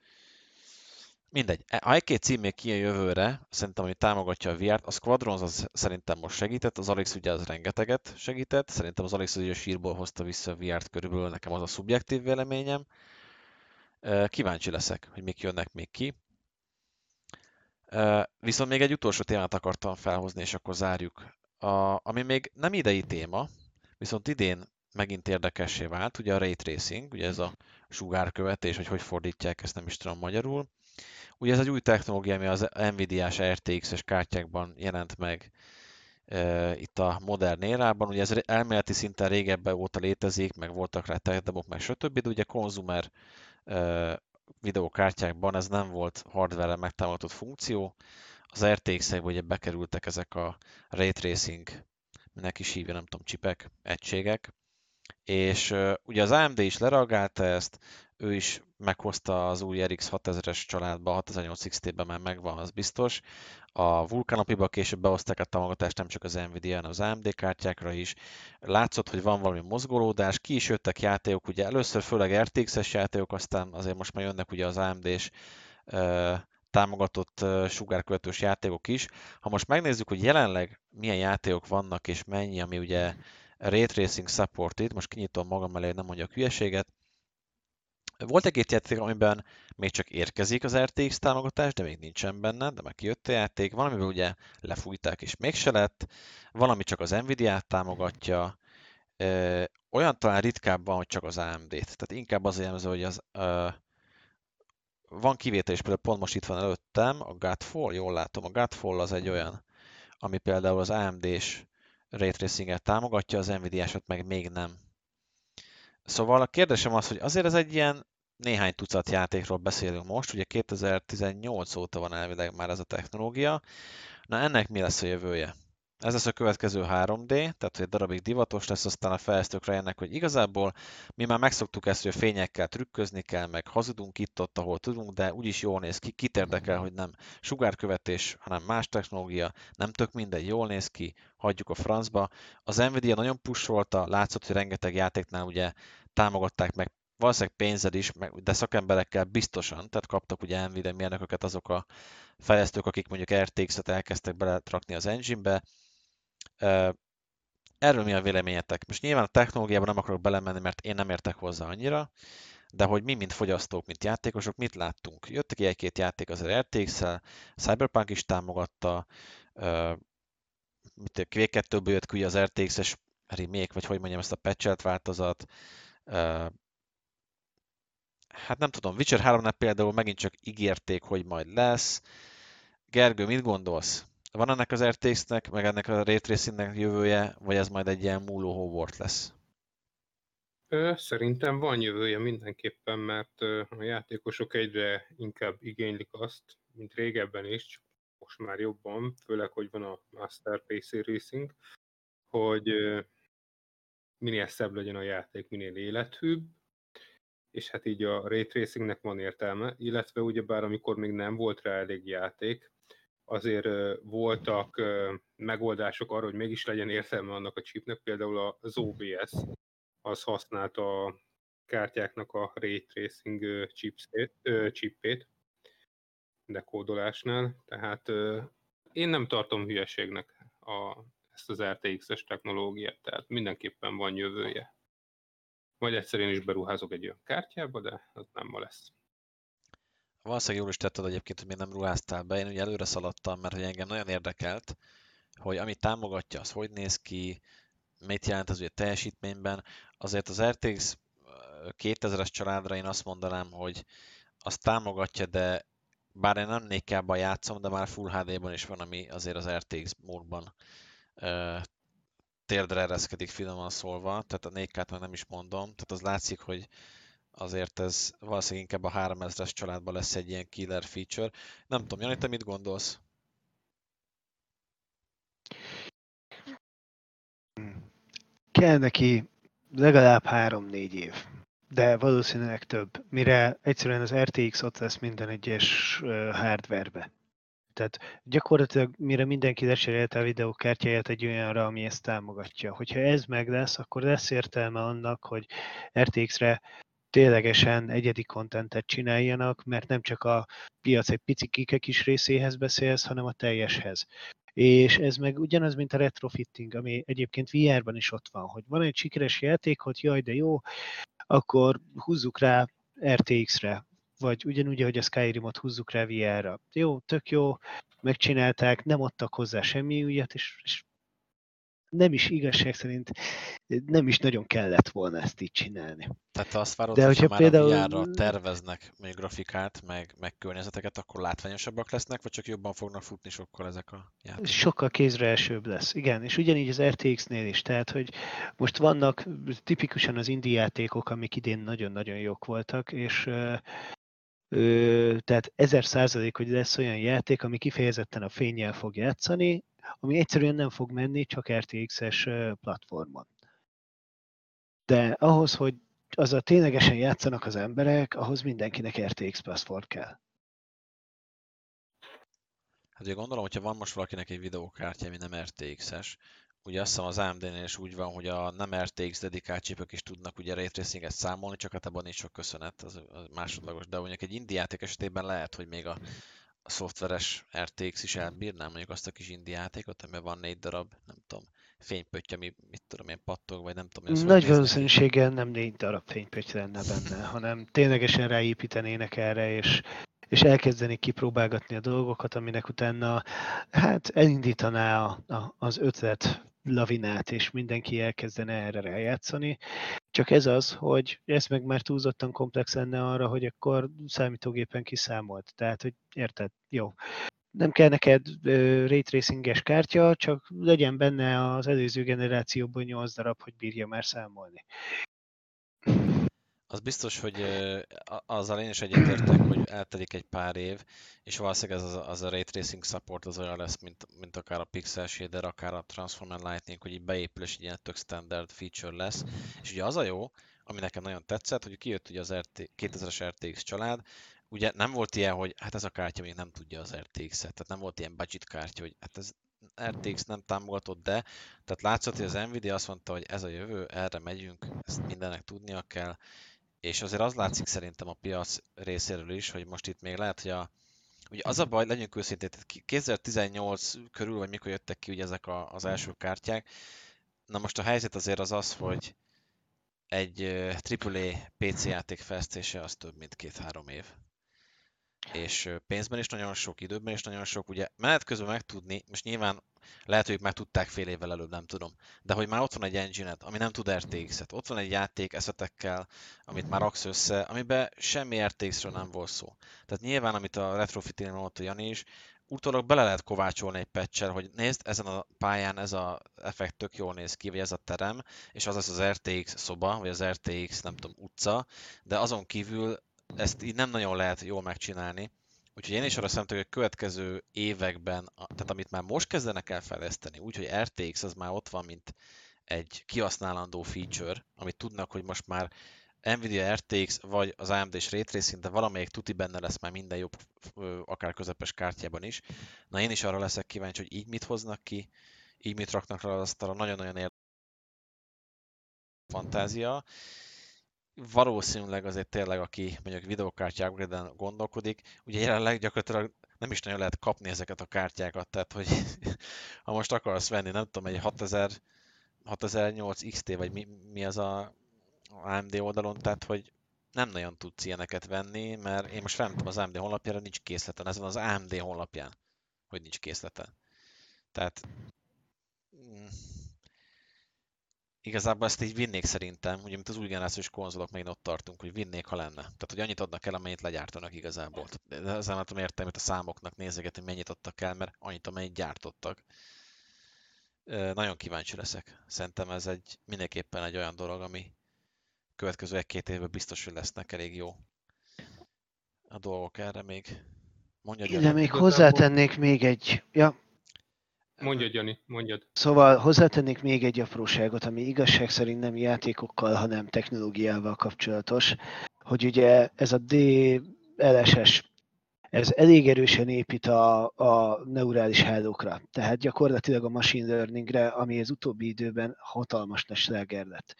Mindegy. E, ha egy-két cím még kijön jövőre, szerintem, ami támogatja a VR-t, a Squadrons az szerintem most segített, az Alex ugye az rengeteget segített, szerintem az Alex ugye a sírból hozta vissza a VR-t körülbelül, nekem az a szubjektív véleményem. Kíváncsi leszek, hogy mik jönnek még ki. Viszont még egy utolsó témát akartam felhozni, és akkor zárjuk. A, ami még nem idei téma, viszont idén megint érdekessé vált, ugye a Ray Tracing, ugye ez a sugárkövetés, hogy hogy fordítják, ezt nem is tudom magyarul. Ugye ez egy új technológia, ami az Nvidia-s RTX-es kártyákban jelent meg e, itt a modern érában. Ugye ez elméleti szinten régebben óta létezik, meg voltak rá tech meg stb. De ugye konzumer videókártyákban ez nem volt hardware megtámogatott funkció. Az RTX-ekbe ugye bekerültek ezek a ray tracing, minek is hívja, nem tudom, csipek, egységek, és ugye az AMD is lereagálta ezt, ő is meghozta az új RX 6000-es családba, 6800 XT-ben már megvan, az biztos. A Vulkanopiba később behozták a támogatást nem csak az Nvidia, hanem az AMD kártyákra is. Látszott, hogy van valami mozgolódás, ki is jöttek játékok, ugye először főleg RTX-es játékok, aztán azért most már jönnek ugye az AMD-s támogatott sugárkövetős játékok is. Ha most megnézzük, hogy jelenleg milyen játékok vannak és mennyi, ami ugye Ray Tracing supported, most kinyitom magam elé, nem mondjak hülyeséget, volt egy-két játék, amiben még csak érkezik az RTX támogatás, de még nincsen benne, de már kijött a játék. Valamiből ugye lefújták és mégse lett. Valami csak az Nvidia-t támogatja. Olyan talán ritkábban, hogy csak az AMD-t. Tehát inkább az jellemző, hogy az, uh, van kivétel is, például pont most itt van előttem, a Godfall, jól látom, a Godfall az egy olyan, ami például az AMD-s Ray Tracing-et támogatja, az Nvidia-sat meg még nem. Szóval a kérdésem az, hogy azért ez egy ilyen néhány tucat játékról beszélünk most, ugye 2018 óta van elvileg már ez a technológia. Na ennek mi lesz a jövője? Ez lesz a következő 3D, tehát egy darabig divatos lesz, aztán a fejlesztők rájönnek, hogy igazából mi már megszoktuk ezt, hogy fényekkel trükközni kell, meg hazudunk itt-ott, ahol tudunk, de úgyis jól néz ki, kit érdekel, hogy nem sugárkövetés, hanem más technológia, nem tök mindegy, jól néz ki, hagyjuk a francba. Az Nvidia nagyon pusolta, látszott, hogy rengeteg játéknál ugye támogatták meg valószínűleg pénzed is, de szakemberekkel biztosan, tehát kaptak ugye Nvidia mérnököket azok a fejlesztők, akik mondjuk RTX-et elkezdtek beletrakni az engine-be, Erről mi a véleményetek? Most nyilván a technológiában nem akarok belemenni, mert én nem értek hozzá annyira, de hogy mi, mint fogyasztók, mint játékosok, mit láttunk? Jöttek egy-két játék az RTX-el, Cyberpunk is támogatta, Quake 2-ből jött ki az RTX-es remake, vagy hogy mondjam, ezt a patchelt változat. Hát nem tudom, Witcher 3-nál például megint csak ígérték, hogy majd lesz. Gergő, mit gondolsz? Van ennek az RTX-nek, meg ennek a Ray jövője, vagy ez majd egy ilyen múló Hogwarts lesz? Szerintem van jövője mindenképpen, mert a játékosok egyre inkább igénylik azt, mint régebben is, csak most már jobban, főleg, hogy van a Master PC Racing, hogy minél szebb legyen a játék, minél élethűbb, és hát így a Ray Tracingnek van értelme, illetve ugyebár amikor még nem volt rá elég játék, azért voltak megoldások arra, hogy mégis legyen értelme annak a chipnek, például az OBS, az használta a kártyáknak a ray tracing chipét, dekódolásnál, tehát én nem tartom hülyeségnek a, ezt az RTX-es technológiát, tehát mindenképpen van jövője. Vagy egyszer én is beruházok egy olyan kártyába, de az nem ma lesz. Valószínűleg jól is tetted egyébként, hogy még nem ruháztál be. Én ugye előre szaladtam, mert hogy engem nagyon érdekelt, hogy amit támogatja, az hogy néz ki, mit jelent az ugye teljesítményben. Azért az RTX 2000-es családra én azt mondanám, hogy azt támogatja, de bár én nem 4 játszom, de már Full HD-ban is van, ami azért az RTX módban térdre ereszkedik finoman szólva, tehát a 4 meg nem is mondom, tehát az látszik, hogy azért ez valószínűleg inkább a 3000-es családban lesz egy ilyen killer feature. Nem tudom, Jani, te mit gondolsz? Kell neki legalább 3-4 év, de valószínűleg több, mire egyszerűen az RTX ott lesz minden egyes hardwarebe. Tehát gyakorlatilag mire mindenki lecserélte a videókártyáját egy olyanra, ami ezt támogatja. Hogyha ez meg lesz, akkor lesz értelme annak, hogy RTX-re ténylegesen egyedi kontentet csináljanak, mert nem csak a piac egy pici kis részéhez beszélsz, hanem a teljeshez. És ez meg ugyanaz, mint a retrofitting, ami egyébként VR-ban is ott van, hogy van egy sikeres játék, hogy jaj, de jó, akkor húzzuk rá RTX-re, vagy ugyanúgy, hogy a Skyrim-ot húzzuk rá VR-ra. Jó, tök jó, megcsinálták, nem adtak hozzá semmi újat, és, és nem is igazság szerint nem is nagyon kellett volna ezt így csinálni. Tehát te azt várod, De hogyha már például... a terveznek még grafikát, meg, meg környezeteket, akkor látványosabbak lesznek, vagy csak jobban fognak futni sokkal ezek a játékok? Sokkal kézre elsőbb lesz, igen. És ugyanígy az RTX-nél is. Tehát, hogy most vannak tipikusan az indie játékok, amik idén nagyon-nagyon jók voltak, és tehát ezer százalék, hogy lesz olyan játék, ami kifejezetten a fényjel fog játszani, ami egyszerűen nem fog menni csak RTX-es platformon. De ahhoz, hogy az a ténylegesen játszanak az emberek, ahhoz mindenkinek RTX platform kell. Hát ugye gondolom, hogyha van most valakinek egy videókártya, ami nem RTX-es, ugye azt hiszem az AMD-nél is úgy van, hogy a nem RTX dedikált csipök is tudnak ugye ray tracinget számolni, csak hát abban nincs sok köszönet, az, az másodlagos. De mondjuk egy indie játék esetében lehet, hogy még a, a szoftveres RTX is elbírná mondjuk azt a kis indie játékot, amiben van négy darab, nem tudom, fénypötty, ami mit tudom én pattog, vagy nem tudom. Nagy valószínűséggel nem négy darab fénypötty lenne benne, hanem ténylegesen ráépítenének erre, és és elkezdeni kipróbálgatni a dolgokat, aminek utána hát elindítaná a, a, az ötlet lavinát, és mindenki elkezdene erre rájátszani. Csak ez az, hogy ez meg már túlzottan komplex lenne arra, hogy akkor számítógépen kiszámolt. Tehát, hogy érted? Jó. Nem kell neked uh, ray tracinges kártya, csak legyen benne az előző generációból 8 darab, hogy bírja már számolni. Az biztos, hogy azzal én is egyetértek, hogy eltelik egy pár év, és valószínűleg ez az, az a Ray Tracing support az olyan lesz, mint, mint akár a Pixel Shader, akár a Transformer Lightning, hogy így beépül, és egy ilyen tök standard feature lesz. És ugye az a jó, ami nekem nagyon tetszett, hogy kijött ugye az RT, 2000-es RTX család, ugye nem volt ilyen, hogy hát ez a kártya még nem tudja az RTX-et, tehát nem volt ilyen budget kártya, hogy hát ez RTX nem támogatott, de tehát látszott, hogy az Nvidia azt mondta, hogy ez a jövő, erre megyünk, ezt mindennek tudnia kell, és azért az látszik szerintem a piac részéről is, hogy most itt még lehet, hogy a, Ugye az a baj, legyünk őszintén, 2018 körül, vagy mikor jöttek ki ugye ezek a, az első kártyák, na most a helyzet azért az az, hogy egy AAA PC játék fejlesztése az több mint két-három év és pénzben is nagyon sok, időben is nagyon sok. Ugye menet közben megtudni, most nyilván lehet, hogy már tudták fél évvel előbb, nem tudom, de hogy már ott van egy engine ami nem tud RTX-et, ott van egy játék eszetekkel, amit már raksz össze, amiben semmi RTX-ről nem volt szó. Tehát nyilván, amit a retrofitting mondott a Jani is, utólag bele lehet kovácsolni egy patch hogy nézd, ezen a pályán ez a effekt tök jól néz ki, vagy ez a terem, és az lesz az RTX szoba, vagy az RTX, nem tudom, utca, de azon kívül ezt így nem nagyon lehet jól megcsinálni. Úgyhogy én is arra számítok, hogy a következő években, tehát amit már most kezdenek el fejleszteni, úgyhogy RTX az már ott van, mint egy kihasználandó feature, amit tudnak, hogy most már Nvidia RTX vagy az AMD és Ray Tracing, de valamelyik tuti benne lesz már minden jobb, akár közepes kártyában is. Na én is arra leszek kíváncsi, hogy így mit hoznak ki, így mit raknak rá az asztalra, nagyon-nagyon érdekes fantázia valószínűleg azért tényleg, aki mondjuk videokártya upgrade gondolkodik, ugye jelenleg gyakorlatilag nem is nagyon lehet kapni ezeket a kártyákat, tehát hogy ha most akarsz venni, nem tudom, egy 6000, 6008 XT, vagy mi, mi az a AMD oldalon, tehát hogy nem nagyon tudsz ilyeneket venni, mert én most felmentem az AMD honlapjára, nincs készleten, ezen az AMD honlapján, hogy nincs készleten. Tehát mm, igazából ezt így vinnék szerintem, ugye mint az új generációs konzolok, még ott tartunk, hogy vinnék, ha lenne. Tehát, hogy annyit adnak el, amennyit legyártanak igazából. De ezen nem tudom értelmet a számoknak nézegetni, mennyit adtak el, mert annyit, amennyit gyártottak. Nagyon kíváncsi leszek. Szerintem ez egy mindenképpen egy olyan dolog, ami következő egy-két évben biztos, hogy lesznek elég jó a dolgok erre még. Mondja, De még hozzátennék még egy, ja, Mondjad, Jani, mondjad. Szóval hozzátennék még egy apróságot, ami igazság szerint nem játékokkal, hanem technológiával kapcsolatos, hogy ugye ez a DLSS, ez elég erősen épít a, a neurális hálókra, tehát gyakorlatilag a machine learningre, ami az utóbbi időben hatalmas nagy lett.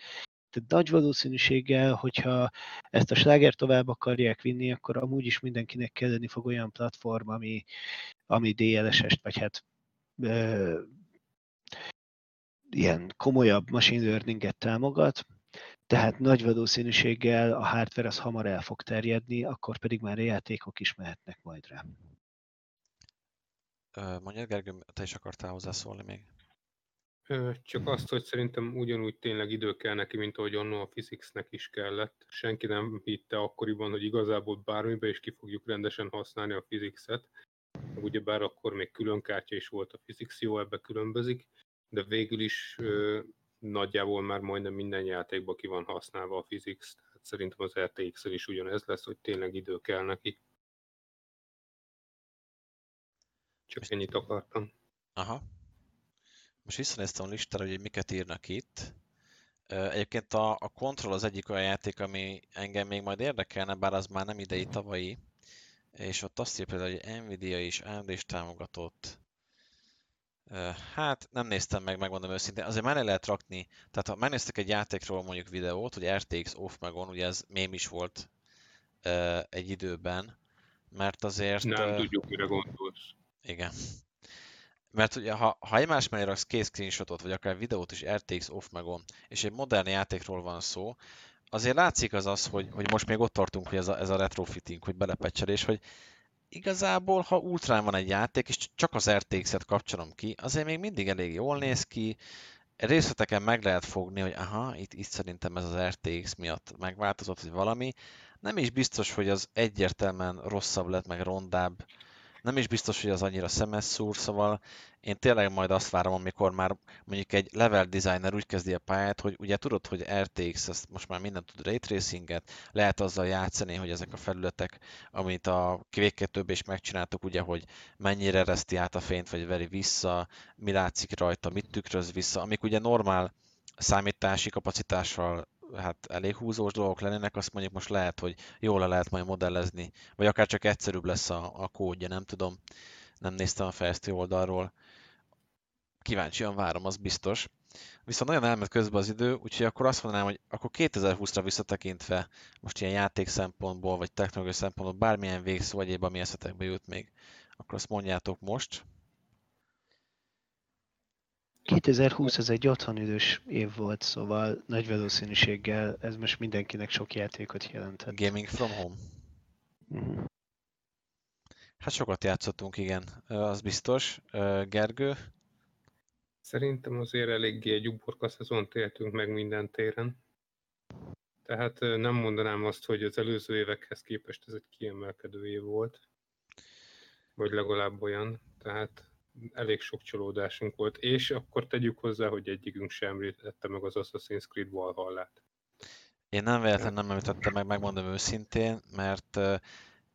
Tehát nagy valószínűséggel, hogyha ezt a sláger tovább akarják vinni, akkor amúgy is mindenkinek kelleni fog olyan platform, ami, ami DLSS-t, vagy hát ö, ilyen komolyabb machine learninget támogat, tehát nagy valószínűséggel a hardware az hamar el fog terjedni, akkor pedig már a játékok is mehetnek majd rá. Mondja, Gergő, te is akartál hozzászólni még? Csak azt, hogy szerintem ugyanúgy tényleg idő kell neki, mint ahogy annó a physicsnek is kellett. Senki nem hitte akkoriban, hogy igazából bármibe is ki fogjuk rendesen használni a physics-et. Ugyebár akkor még külön kártya is volt a physics, jó, ebbe különbözik, de végül is nagyjából már majdnem minden játékban ki van használva a physics, tehát szerintem az RTX-el is ugyanez lesz, hogy tényleg idő kell neki. Csak ennyit akartam. Aha. Most visszanéztem a listára, hogy miket írnak itt. Egyébként a, a Control az egyik olyan játék, ami engem még majd érdekelne, bár az már nem idei, tavalyi. És ott azt írja például, hogy Nvidia is, AMD is támogatott. Hát nem néztem meg, megmondom őszintén. Azért már le lehet rakni, tehát ha megnéztek egy játékról mondjuk videót, hogy RTX off meg on, ugye ez mém is volt egy időben, mert azért... Nem tudjuk, mire gondolsz. Igen. Mert ugye, ha, ha egymás mellé raksz két screenshotot, vagy akár videót is RTX off meg on, és egy modern játékról van szó, azért látszik az az, hogy, hogy most még ott tartunk, hogy ez a, ez a retrofitting, hogy belepecselés, hogy igazából, ha ultrán van egy játék, és csak az RTX-et kapcsolom ki, azért még mindig elég jól néz ki, részleteken meg lehet fogni, hogy aha, itt, itt szerintem ez az RTX miatt megváltozott, vagy valami. Nem is biztos, hogy az egyértelműen rosszabb lett, meg rondább, nem is biztos, hogy az annyira szemes szúr, szóval én tényleg majd azt várom, amikor már mondjuk egy level designer úgy kezdi a pályát, hogy ugye tudod, hogy RTX, ezt most már minden tud ray tracinget, lehet azzal játszani, hogy ezek a felületek, amit a Quake 2 is megcsináltuk, ugye, hogy mennyire ereszti át a fényt, vagy veri vissza, mi látszik rajta, mit tükröz vissza, amik ugye normál számítási kapacitással hát elég húzós dolgok lennének, azt mondjuk most lehet, hogy jól le lehet majd modellezni, vagy akár csak egyszerűbb lesz a, a kódja, nem tudom. Nem néztem a fejlesztő oldalról. Kíváncsian várom, az biztos. Viszont nagyon elment közben az idő, úgyhogy akkor azt mondanám, hogy akkor 2020-ra visszatekintve, most ilyen játék szempontból, vagy technológiai szempontból, bármilyen végszó egyéb, ami eszetekbe jut még, akkor azt mondjátok most. 2020 ez egy otthonidős év volt, szóval nagy valószínűséggel ez most mindenkinek sok játékot jelentett. Gaming from home. Mm. Hát sokat játszottunk, igen, az biztos. Gergő? Szerintem azért eléggé egy uborka szezont éltünk meg minden téren. Tehát nem mondanám azt, hogy az előző évekhez képest ez egy kiemelkedő év volt. Vagy legalább olyan. Tehát elég sok csalódásunk volt, és akkor tegyük hozzá, hogy egyikünk sem említette meg az Assassin's Creed Valhalla-t. Én nem véletlenül nem említettem meg, megmondom őszintén, mert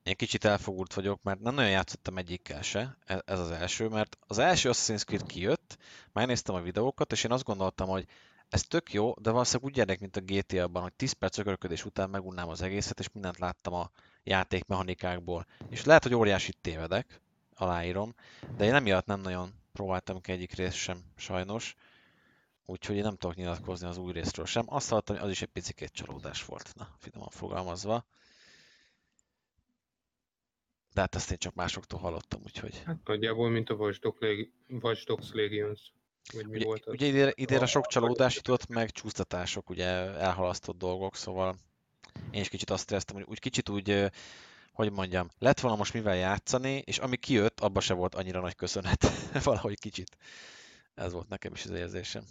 én kicsit elfogult vagyok, mert nem nagyon játszottam egyikkel se, e, ez az első, mert az első Assassin's Creed kijött, megnéztem a videókat, és én azt gondoltam, hogy ez tök jó, de valószínűleg úgy gyerek, mint a GTA-ban, hogy 10 perc ökörködés után megunnám az egészet, és mindent láttam a játékmechanikákból. És lehet, hogy óriási tévedek, aláírom, de én emiatt nem nagyon próbáltam ki egyik részt sem, sajnos. Úgyhogy én nem tudok nyilatkozni az új részről sem. Azt hallottam, hogy az is egy picit csalódás volt, na, finoman fogalmazva. De hát ezt én csak másoktól hallottam, úgyhogy... Hát nagyjából, mint a Watch, Dogs, Legions. Vagy mi ugye, volt az? ugye idére, idére sok csalódás jutott, meg csúsztatások, ugye elhalasztott dolgok, szóval én is kicsit azt éreztem, hogy úgy kicsit úgy hogy mondjam, lett volna most mivel játszani, és ami kijött, abba se volt annyira nagy köszönet. Valahogy kicsit. Ez volt nekem is az érzésem.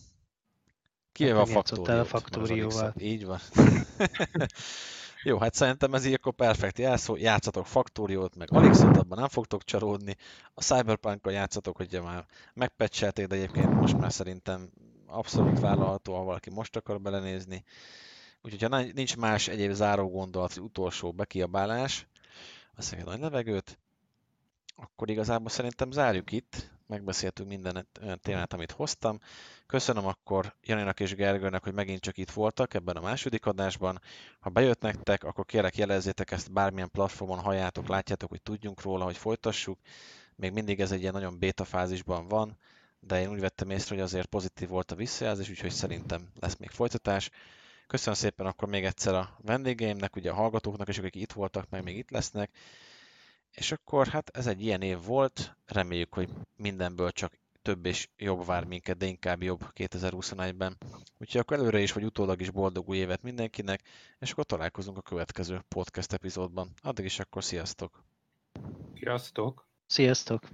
Kivéve hát a faktóriót. a faktórióval. Így van. Jó, hát szerintem ez így akkor perfekt jelszó. Játszatok faktóriót, meg Alixot, abban nem fogtok csalódni. A cyberpunk játszatok, hogy már megpecselték, de egyébként most már szerintem abszolút vállalható, ha valaki most akar belenézni. Úgyhogy ha nincs más egyéb záró gondolat, utolsó bekiabálás, veszek egy nagy levegőt, akkor igazából szerintem zárjuk itt, megbeszéltünk minden témát, amit hoztam. Köszönöm akkor Janinak és Gergőnek, hogy megint csak itt voltak ebben a második adásban. Ha bejött nektek, akkor kérek jelezzétek ezt bármilyen platformon, halljátok, látjátok, hogy tudjunk róla, hogy folytassuk. Még mindig ez egy ilyen nagyon beta fázisban van, de én úgy vettem észre, hogy azért pozitív volt a visszajelzés, úgyhogy szerintem lesz még folytatás. Köszönöm szépen akkor még egyszer a vendégeimnek, ugye a hallgatóknak, és akik itt voltak, meg még itt lesznek. És akkor hát ez egy ilyen év volt, reméljük, hogy mindenből csak több és jobb vár minket, de inkább jobb 2021-ben. Úgyhogy akkor előre is, vagy utólag is boldog új évet mindenkinek, és akkor találkozunk a következő podcast epizódban. Addig is akkor sziasztok! Sziasztok! Sziasztok!